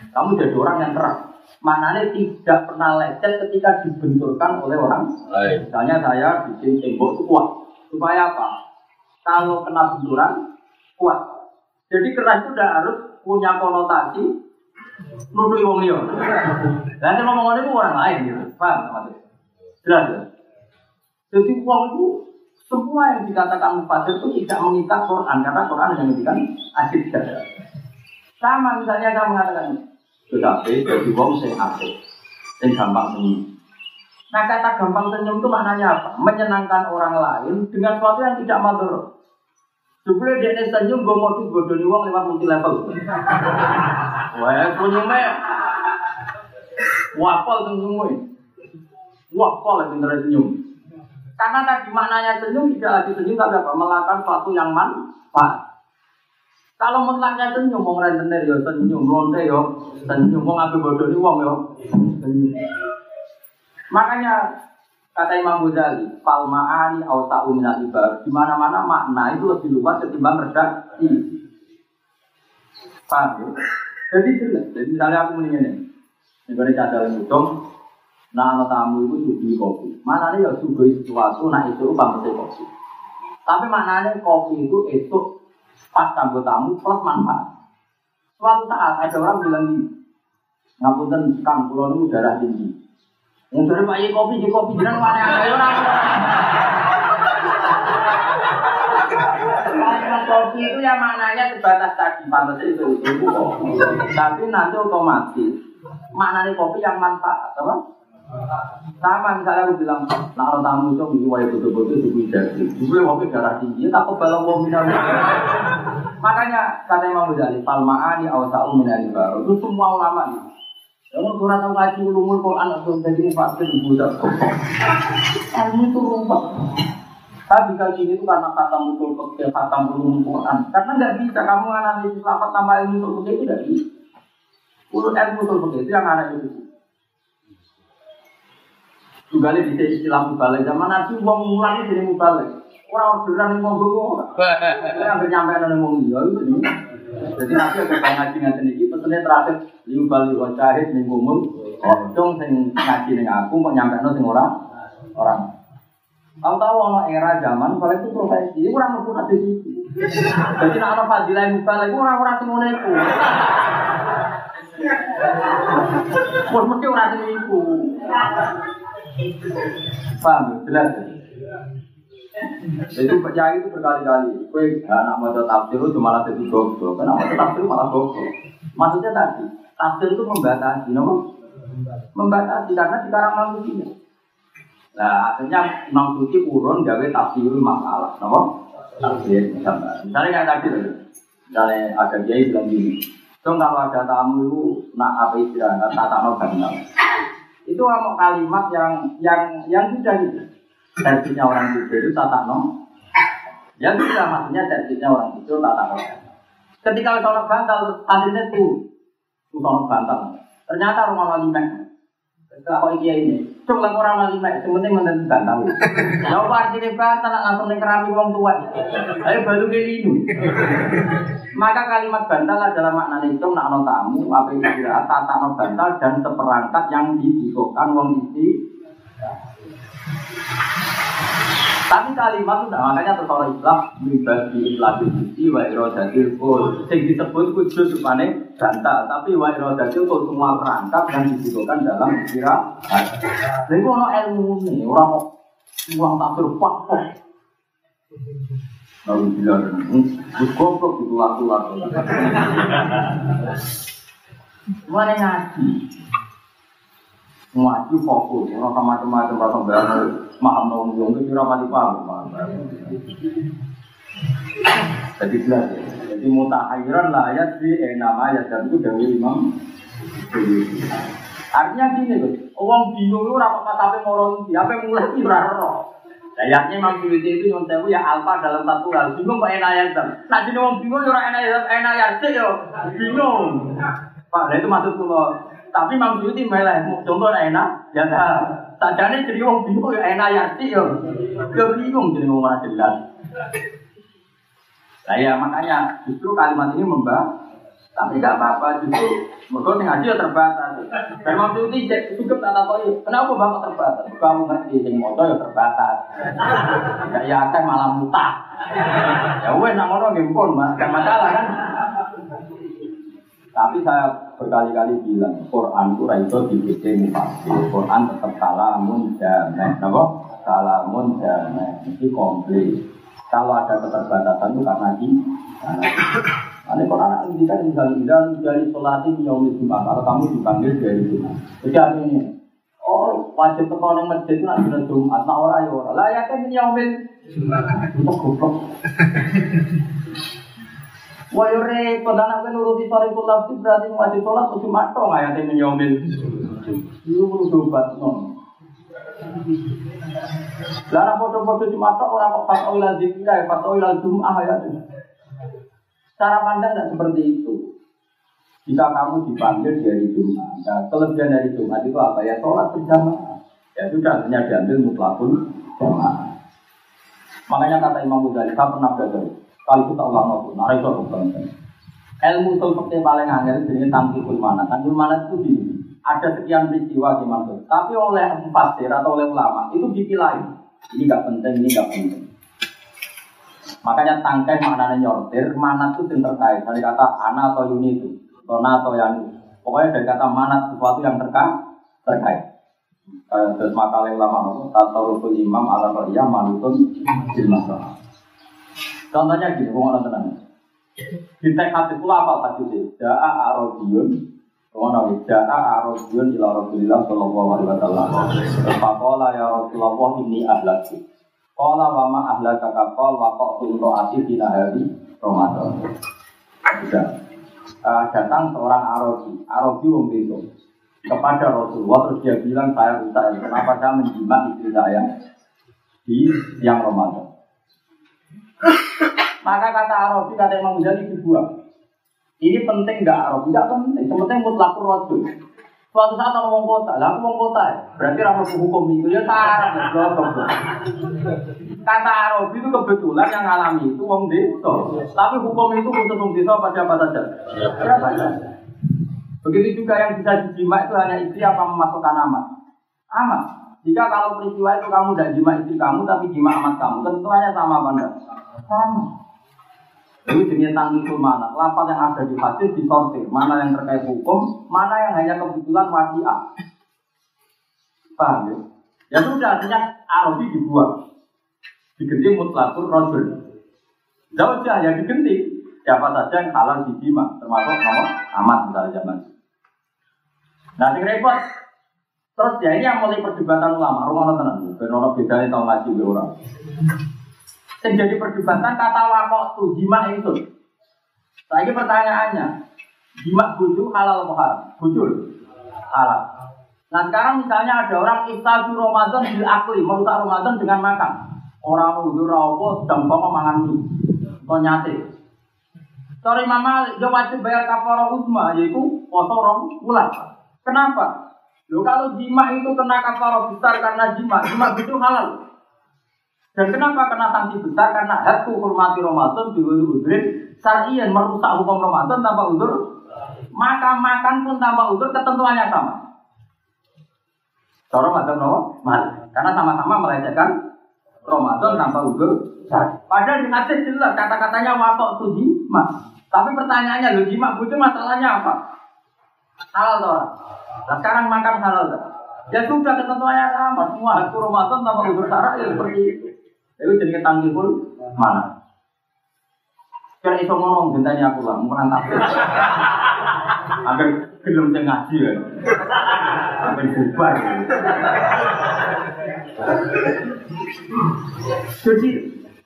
kamu jadi orang yang keras. Maknanya tidak pernah lecet ketika dibenturkan oleh orang Lain. Misalnya saya bikin tembok itu kuat. Supaya apa? Kalau kena benturan, kuat. Jadi keras itu tidak harus punya konotasi nuduh wong liya. Lah sing ngomong itu orang lain gitu. Paham maksudnya? Jelas ya? Jadi uang itu semua yang dikatakan mufasir itu tidak mengikat Quran karena Quran yang mengikat asik saja. Sama misalnya saya mengatakan tetapi jadi wong sing asik, sing gampang senyum. Nah kata gampang senyum itu maknanya apa? Menyenangkan orang lain dengan sesuatu yang tidak mador. Jupule dia ini senyum, gue tuh bodoh uang lewat multi level. Wah, senyumnya wapol senyum Wapol yang bener senyum. Karena tadi maknanya senyum tidak lagi senyum tapi apa? Melakukan sesuatu yang manfaat. Kalau mutlaknya senyum, mau rentenir ya senyum, lonte ya senyum, mau ngambil bodoh di uang ya. Makanya Kata Imam Ghazali, fal ma'ani au ta'u ibar. Di mana-mana makna itu lebih luas ketimbang redaksi. Paham ya? Jadi jelas. Jadi misalnya aku mendingin ini. Ini cadar ngudong, nah anak tamu itu suguhi kopi. Mana nih ya suguhi sesuatu, nah itu pamit kopi. Tapi maknanya kopi itu itu pas kanggo tamu plus manfaat. Suatu saat ada orang bilang gini, ngapunten kang pulau itu darah tinggi. Dari pak Ye kopi, di kopi jiran mana ada orang. Kopi itu yang maknanya sebatas tadi pantas itu itu kopi. Tapi nanti otomatis maknanya kopi yang manfaat, apa? Sama misalnya aku bilang, nah orang tamu itu minggu wajib betul-betul suku jadi, suku kopi darah tinggi, tak kebal mau minum. Makanya kata Imam Ghazali, palmaani awsa'u minal baru itu semua ulama nih. Kamu kurang tahu ngaji ulumul Quran atau jadi fakir budak. Ilmu itu rumput. Tapi kalau ini itu karena kata mutul fakir, kata ulumul Quran. Karena nggak bisa kamu analisis lapat tambah ilmu mutul fakir itu tidak bisa. Urut ilmu mutul fakir itu yang analisis. Juga di istilah mubalik zaman Nabi uang mulang itu jadi mubalik. Orang orderan yang mau gue Orang nyampe nang wong liya itu. Jadi nanti akan ngaji ngaji ini, pesannya terakhir liu bali wa syahid ning umum. Dong sing ngaji ning aku kok nyampe nang sing orang orang. Tahu tahu ono era zaman kalau itu profesi, itu orang mau di situ. Jadi nak ono fadilah yang balik, itu orang-orang sing ngono. Pun mesti orang sing iku. Paham? Jelas. Jadi percaya itu berkali-kali. Kue anak mau tafsir itu malah jadi goblok. Kenapa tafsir malah goblok? Maksudnya tadi, tafsir itu membatasi, no? Membatasi karena sekarang manusia. Nah, akhirnya Imam Suci urun gawe tafsir masalah, no? Tafsir misalnya. Misalnya kayak tadi, misalnya ada kiai bilang gini, So kalau ada tamu itu nak apa istirahat, tak tak mau Itu mau kalimat yang yang yang sudah gitu servisnya orang tidur itu tata no. Ya bisa maksudnya servisnya orang tidur tata no. Ketika sholat bantal, santrinya tuh sholat bantal. Ternyata rumah wali mek. Kalau iya ini, coba orang wali mek, sementing menentu bantal. Ya apa artinya bantal langsung kerami wong tua. Ayo baru ini. Maka kalimat bantal adalah makna itu nak no tamu, apa yang tata no bantal dan seperangkat yang dibutuhkan wong isi tapi kalimat itu makanya terus orang Islam pribadi Islam itu wa irodatil kul. Yang disebut kudus supane bantal, tapi wa irodatil kul semua perangkat yang dibutuhkan dalam kira. Jadi kalau ilmu ini orang uang tak berpak Lalu bilang, gus goblok itu laku-laku. Mana ngaji? Ngaji fokus, orang sama macam-macam rasa berani, maham nong yang itu kira mati paham. Jadi jelas ya. Jadi mutahiran lah ya si enam ayat dan itu dari imam. Artinya gini loh, orang bingung lu rapat sampai moron siapa mulai kira roh. Ayatnya Imam Syuuti itu yang tahu ya alfa dalam satu hal. Bingung kok enak ayat. Nah jadi orang bingung orang enak ayat, enak yo. Bingung. Pak, itu maksud kalau tapi Imam Syuuti malah contoh enak, ya dah. Sajane jadi wong bingung ya enak ya sih yo. Yo bingung jadi wong ora jelas. Nah ya makanya justru kalimat ini membah tapi tidak apa-apa justru mereka nih ngaji ya terbatas. Dan Imam Syuuti cukup tak tahu kenapa bapak terbatas? Kamu ngerti sing moto ya terbatas. Ya ya kan malah mutah. Ya wes nak ngono nggih pun, Mas. masalah kan. Tapi saya berkali-kali bilang, Quran itu itu dibikin mufasir. Quran tetap kalamun damai. Kenapa? Kalamun damai. Ini komplit. Kalau ada keterbatasan itu karena ini. Karena Quran ini kan misalnya dari sholatin yaumil jumat. Kalau kamu dipanggil dari jumat. Jadi artinya, oh wajib tekan yang masjid itu nanti jumat. Nah orang ya orang. Lah ya kan yaumil jumat. Itu goblok. Wah yo repot anak kan nuruti sore kula berarti wajib sholat terus cuma tok ayat yang menyomil. Itu perlu dobat non. Lah foto-foto cuma tok orang kok pas oilan zikir, pas oilan jum'ah ya. Cara pandang tidak seperti itu. Jika kamu dipanggil dari Jumat, nah, kelebihan dari Jumat itu apa ya? Sholat berjamaah. Ya sudah, hanya diambil mutlakul jamaah. Makanya kata Imam Ghazali, saya pernah belajar. Kalau kita ulang nopo, nah itu bukan. Ilmu usul seperti paling angel jadi tangkikul mana. Tangkikul mana itu gini. Ada sekian peristiwa di mana. Tapi oleh empat atau oleh ulama itu dipilahin. Ini nggak penting, ini nggak penting. Makanya tangkai maknanya nyortir, mana itu yang terkait. Dari kata ana atau yuni itu, tona atau yang Pokoknya dari kata mana sesuatu yang terkait. terkait. Terus makalah ulama itu tasawuful imam ala qariyah manutun bil masalah. Contohnya gini, ngomong tenang. Di teks hadis itu apa hadis Ja'a arabiyun Ngono iki ja'a arabiyun ila Rasulillah sallallahu alaihi wasallam. Faqala ya Rasulullah inni ahlaktu. Qala wa ma ahlaka ka qala wa qatu taati fi nahari Ramadan. Sudah. Uh, datang seorang Arabi wong itu kepada Rasulullah terus dia bilang saya rusak kenapa saya menjimat istri saya di siang Ramadan. Maka kata Arabi, kata Imam Ghazali dibuang. Ini penting nggak Arabi? Nggak penting. Penting mutlak rojul. Suatu saat orang ngomong kota, lah aku ngomong kota ya. Berarti ramu hukum itu ya Kata Arabi itu kebetulan yang alami itu wong desa. Tapi hukum itu khusus wong desa pada apa saja? Begitu juga yang bisa dijima itu hanya istri apa memasukkan amat. Amat. Jika kalau peristiwa itu kamu tidak jima istri kamu tapi jima amat kamu, tentunya sama apa enggak? Sama. Ini jenis tanggung mana? Lapan yang ada di hadis disortir. Mana yang terkait hukum, mana yang hanya kebetulan wasiat. Paham ya? Ya sudah, artinya Arabi dibuang. Diganti mutlakur rojul. Jauh ya diganti. Siapa saja yang halal dijima, termasuk nomor amat misalnya zaman. Nah, yang repot. Terus ya ini yang mulai perdebatan ulama. Rumah tenang. Benar bedanya tahu ngaji orang. Yang jadi perdebatan kata wakok tuh jima itu. Lagi pertanyaannya, jima bujuk halal haram? Bujul halal. Nah sekarang misalnya ada orang iftadu Ramadan di akli, merusak Ramadan dengan makan. Orang udah rawo sedang bawa mie, atau nyate. Sorry mama, dia wajib bayar kafara uzma, yaitu poso rong bulan. Kenapa? Lo kalau jima itu kena kafara besar karena jima, jima itu halal. Dan kenapa kena sanksi besar? Karena hatu hormati Ramadan di udhrin syarian merusak hukum Ramadan tanpa udur. Maka makan pun tanpa udur ketentuannya sama. Cara Ramadan no? Karena sama-sama melecehkan Ramadan tanpa udur. Padahal di hadis jelas kata-katanya wakok tuji mas. Tapi pertanyaannya lo jima itu masalahnya apa? Halal toh. Nah, sekarang makan halal toh. Ya sudah ketentuannya sama. Semua hatu Ramadan tanpa udur syarat ya seperti itu. Itu jadi pun mana? Kira iso ngomong gentanya aku lah, murang tafsir. Agar gelem sing ngaji ya. Agar bubar. Jadi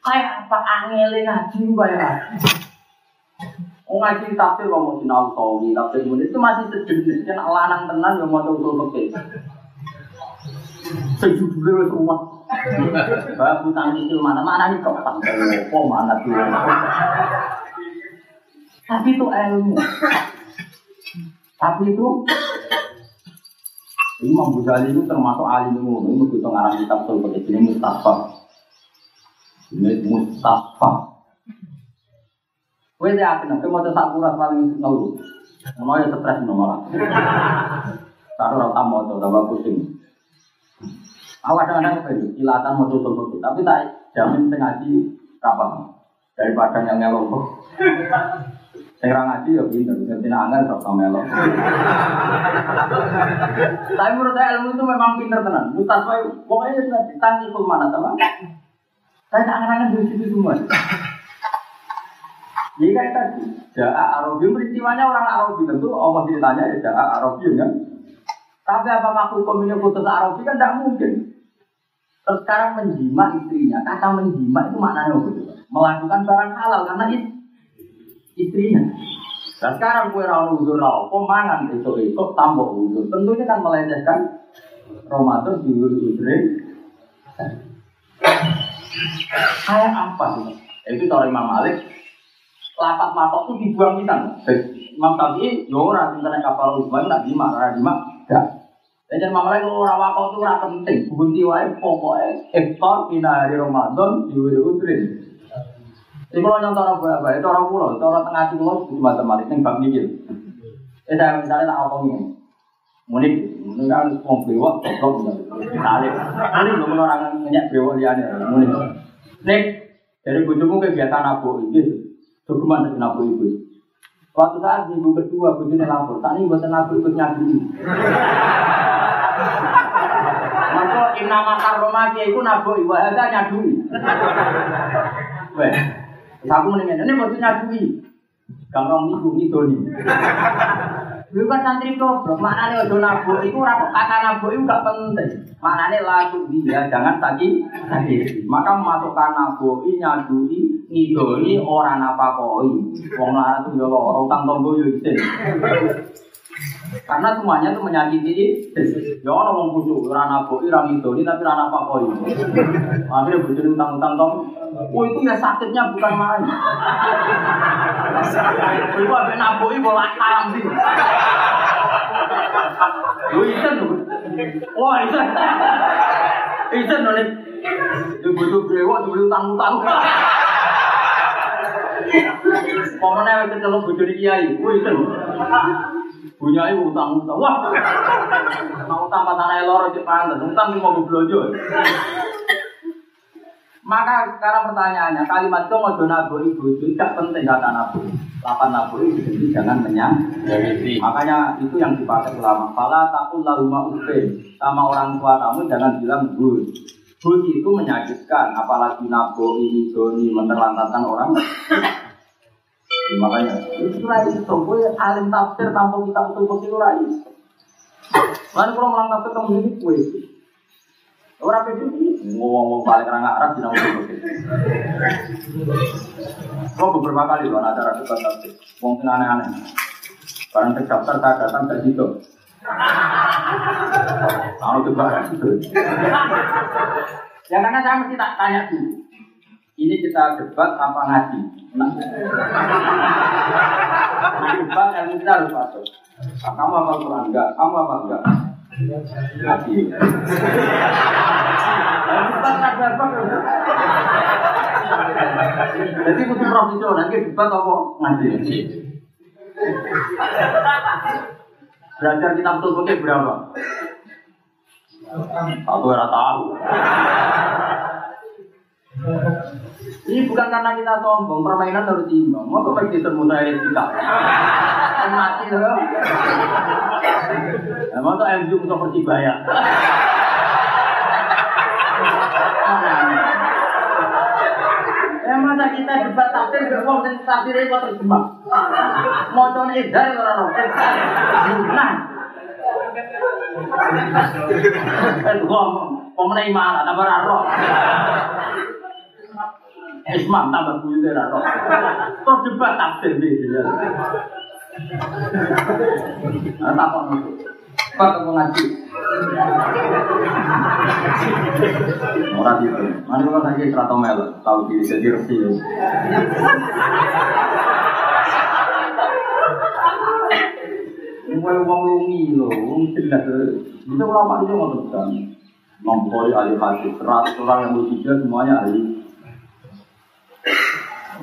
kayak apa angele ngaji Oh ngaji tafsir mau sinau sawi, tafsir itu masih sejenis kan lanang tenan yang mau usul fikih. Sejujurnya semua Bapak utang itu mana mana nih kok tak oh mana tuh. Tapi itu ilmu. Tapi itu Imam Ghazali itu termasuk alim ilmu. Ini kita ngarang kitab tuh pakai ini Mustafa. Ini Mustafa. Kowe ya yakin nek mau tak kuras paling ngeluh. Mau ya stres nomor. Taruh ora tamu atau tambah pusing. Aku kadang-kadang itu kilatan mau tutup tapi tak jamin sengaji kapan daripada yang ngelok. Saya ngaji ya pinter, angin tak sama melok. Tapi menurut saya ilmu itu memang pinter tenan. Mustafa pokoknya sudah ditangki ke mana teman. Saya tak angan di situ semua. Jadi kayak tadi, Ja'a Arabi, peristiwanya orang Arabi tentu Allah ditanya ya Ja'a Arabi kan. Tapi apakah hukum ini khusus Arabi kan tidak mungkin. Terus sekarang menjima istrinya, kata menjima itu maknanya apa? Melakukan barang halal karena it, istrinya. Dan sekarang kue rawon uzur rawon, pemangan itu itu tambah uzur. Tentunya kan melecehkan Ramadan di uzure. Kayak apa sih? Itu kalau Imam Malik, lapat matok itu dibuang kita. Imam Syafi'i, yo orang tentang kapal Utsman, nak orang jima, enggak. Dan malah kalau orang wakau itu ora penting, bunti wae pokoknya iftar dina hari Ramadan diwiri utrin. Jadi kalau nyontor apa apa, itu orang pulau, itu orang tengah pulau itu matematik, yang bab mikir. Eh saya misalnya tak apa ini, munik, munik kan wong bewok, goblok, belum orang ngenyak bewok liane, munik. Nek dari bujumu kegiatan abu ini, dokumen dari itu. Waktu saat minggu kedua bujune lapor, tak ini buatan abu ikut nyadui. Maka inna makar romaki itu nabu iwa ada nyadui. Weh, aku mendingan ini buat nyadui. Gampang minggu itu nih. Lu kan santri goblok, maknanya ojo nabuk itu ora kata nabuk itu gak penting. Maknanya laku dia jangan tadi tadi. Maka masukkan nabuk nyadui ngidoni orang apa koi. Wong lara tuh yo lara utang tonggo yo. Karena semuanya itu menyakiti Ya orang mau bujuk, orang nabok, orang ngidoni tapi orang apa koi. Akhirnya bujuk utang-utang tong. Oh itu ya sakitnya bukan main. Iku abe naboki bola karam sih. Lu isen. Wah, isen. Isen lho nih. Itu butuh brewok dulu utang-utang. Pemene wis kecelok bojone kiai. Ku isen. Bunyai utang-utang. Wah. Mau utang pasane loro pantes. Utang mau belanja. Maka sekarang pertanyaannya, kalimat itu mau nabu ibu itu tidak penting kata nabu. Lapan nabu itu jadi jangan menyang. Makanya itu yang dipakai ulama. Fala takul lahuma ufe sama orang tua kamu jangan bilang bus. Bus itu menyakitkan, apalagi nabu ini doni menerlantarkan orang. Ya, makanya itu rai itu gue alim tafsir tanpa kita betul betul rai. Lalu kalau melang tafsir kamu jadi kue. Orang pede ngomong balik orang Arab di nama itu. Kau beberapa kali loh acara debat tafsir, ngomong aneh-aneh. Barang terdaftar tak datang ke situ. Kalau itu barang itu. Ya karena saya mesti tak tanya dulu. Ini kita debat tanpa ngaji. Debat ilmu kita masuk. Nah, kamu apa? Enggak. Kamu apa? Jadi profesional, nanti debat apa? Ngaji. Belajar kita betul-betul berapa? Aku ora tahu. Ini bukan karena kita sombong, permainan harus imbang. Mau kau pergi temu saya kita? Mati loh. Ya, mau tuh MU untuk persibaya. Ya masa kita debat tafsir mau dan tafsir itu terjemah. Mau coba edar orang orang. Nah, Eh, gua pemenang mana? Tambah raro. Ismam tambah buyut raro. Terus debat tafsir di sini. Nah, tak apa Pak kamu ngaji. Orang itu, mana kalau lagi seratus mel, tahu diri jadi resi. Mulai uang lungi loh, uang jelas. Bisa ulama itu mau kan, mempori ahli hadis, seratus orang yang bertiga semuanya ahli.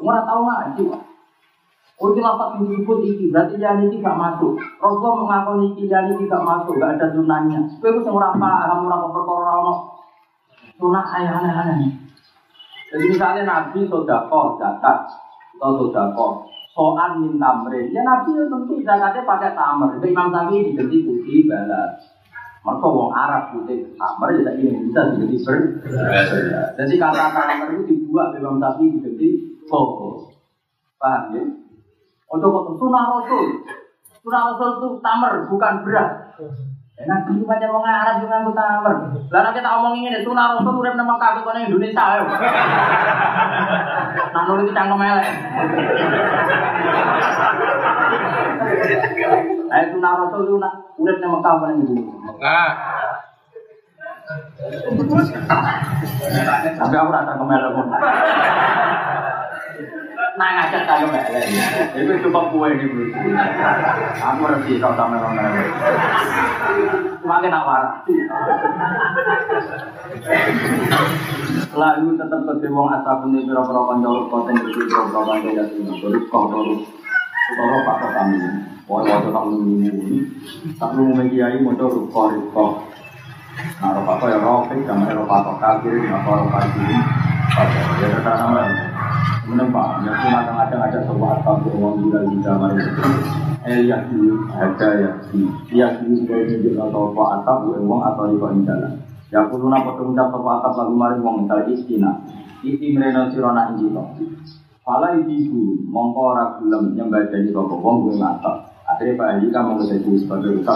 Nggak tahu ngaji Oh itu lapat disebut iki, berarti yang ini gak masuk. Rasulullah mengakui iki yang ini gak masuk, gak ada sunahnya. Kue itu orang paham, orang perkara orang sunah ayah aneh-aneh. Jadi misalnya Nabi sodako, zakat, atau sodako, soal minta tamrin. Ya Nabi itu tentu zakatnya pakai tamer. Itu Imam Syafi'i diganti putih balas. Mereka wong Arab putih tamer, ya ini bisa diganti ber. Jadi kata tamer itu dibuat Imam Syafi'i diganti koko. Paham ya? Untuk sunah Rasul. Sunah Rasul itu tamer, bukan beras. Ya nabi itu macam orang Arab juga nganggo tamer. Nek kita omongin ini sunah rasul nang Mekah kok nang Indonesia ayo. Nah nurut cangkem elek. Ayo sunah rasul itu nang Mekah kok nang Indonesia. Nah, Tapi aku rasa kemelek pun. Nah ngajak saya kemelek. Itu cukup kue ini bro. Aku harus kau sama orang lain. Semakin awar. Lalu tetap ke wong asap ini pira-pira kanca konten kanca ya sing terus kok terus. Kalau pak kami, wah tak lumini, tak lumini kiai mau terus kok kok. Nah, apa ya sama roh patok kafir, kafir, ya terkadang nama. Menempah, ya kadang-kadang ada uang. Eh, ya dulu ada dulu sebagai tunjuk atau uang atau di bawah jalan. Mari uang istina, isi sirona injito. Pala ibu mongko nyembah jadi kok wong. Akhirnya Pak jadi sebagai.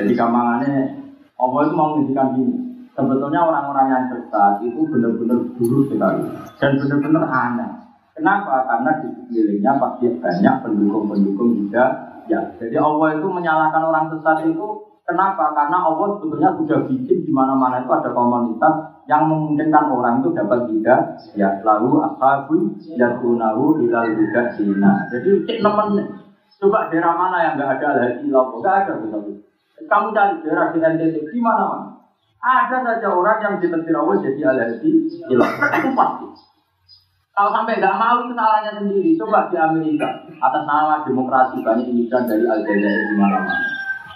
Jadi kamangane Allah itu mau gini. Sebetulnya orang-orang yang sesat itu benar-benar buruk sekali dan benar-benar aneh. Kenapa? Karena di sekelilingnya pasti banyak pendukung-pendukung juga. Ya, jadi Allah itu menyalahkan orang sesat itu kenapa? Karena Allah sebetulnya sudah bikin di mana-mana itu ada komunitas yang memungkinkan orang itu dapat juga ya lalu ashabun yakunahu ilal juga sina. Jadi cek nemen coba daerah mana yang nggak ada lagi lopo nggak ada betul. Kamu cari daerah di NTT di mana mana? Ada saja orang yang ditentir Allah jadi alergi hilang. Itu pasti. Kalau sampai nggak mau itu sendiri. Coba di Amerika atas nama demokrasi banyak imigran dari Aljazair di mana-mana.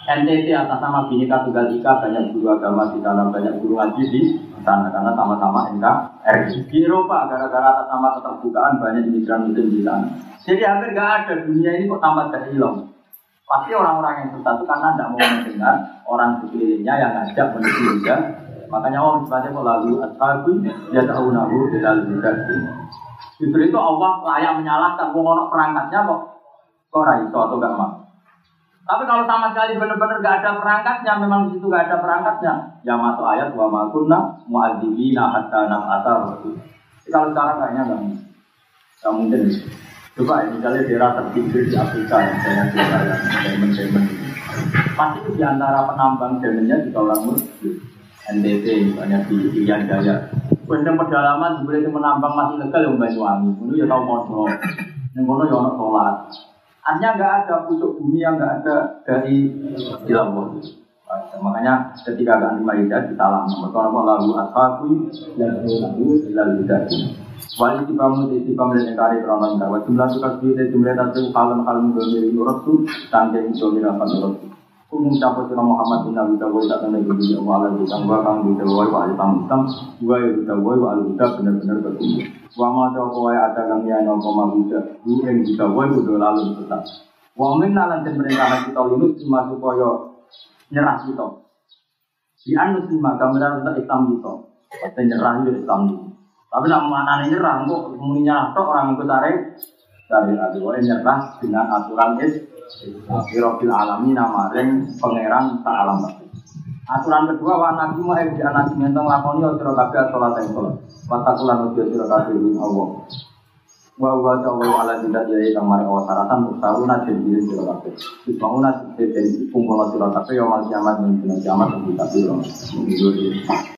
NTT atas nama Bhinneka Tunggal Ika banyak guru agama di sana, banyak guru ngaji di sana karena sama-sama NKRI. Di Eropa gara-gara atas nama keterbukaan banyak imigran muslim di sana. Jadi hampir nggak ada dunia ini kok tambah terhilang. Pasti orang-orang yang sesat itu karena tidak mau mendengar orang sekelilingnya yang ngajak menuju juga. Makanya orang sebenarnya kok lalu ashabu ya tahu nahu bilal juga. Justru itu Allah layak menyalahkan. Wong perangkatnya kok kok raiso atau gak mau. Tapi kalau sama sekali benar-benar gak ada perangkatnya, memang di situ gak ada perangkatnya, ya masuk ayat wa ma kunna mu'adzibina hatta nab'atha rasul. Kalau sekarang kayaknya nggak nggak mungkin. Coba ya, misalnya daerah terpinggir di Afrika yang saya daerah yang demen-demen Pasti di antara penambang demennya juga orang muslim. NTT misalnya di Irian Jaya. Bener pedalaman sebenarnya itu menambang masih legal yang Banyuwangi. Itu ya tahu modo. Yang kono ya ono sholat. Artinya nggak ada pucuk bumi yang nggak ada dari Ilawah. Makanya ketika agak Maidah disalam, maka apa lalu ashabu dan lalu ilal bidati. Wali tibamu di tibam dan kari kronon kawa jumlah suka duit jumlah tadi kalem kalem domir nurut tu tangke domir apa nurut. Umum capo sira Muhammad bin Abi Dawud tak kena ya Allah di tangwa kang di Dawud wa alim hitam dua ya di Dawud wa alim benar-benar bertumbuh. Wa ma ta apa ada kang ya no koma budak. Du ing di Dawud kudu lalu tetap. Wa min lan den perintah kita ini cuma supaya nyerah kita. Di anu maka benar untuk Islam kita. Pasti nyerah itu Islam kita. Tapi nak mana nyerah kok muni nyerah tok orang itu tarik dari adu nyerah dengan aturan is Birofil alami nama ring pangeran tak alam Aturan kedua wa nabi mau di anak mentong lakoni ya sira kabeh salat yang salat. Watakulan utia sira ing Allah. Wa wa ta'ala ala tidak saratan musaruna jadi sira kabeh. Disbangun nasi jadi kumpul sira kabeh ya mal kiamat dan kiamat kita sira.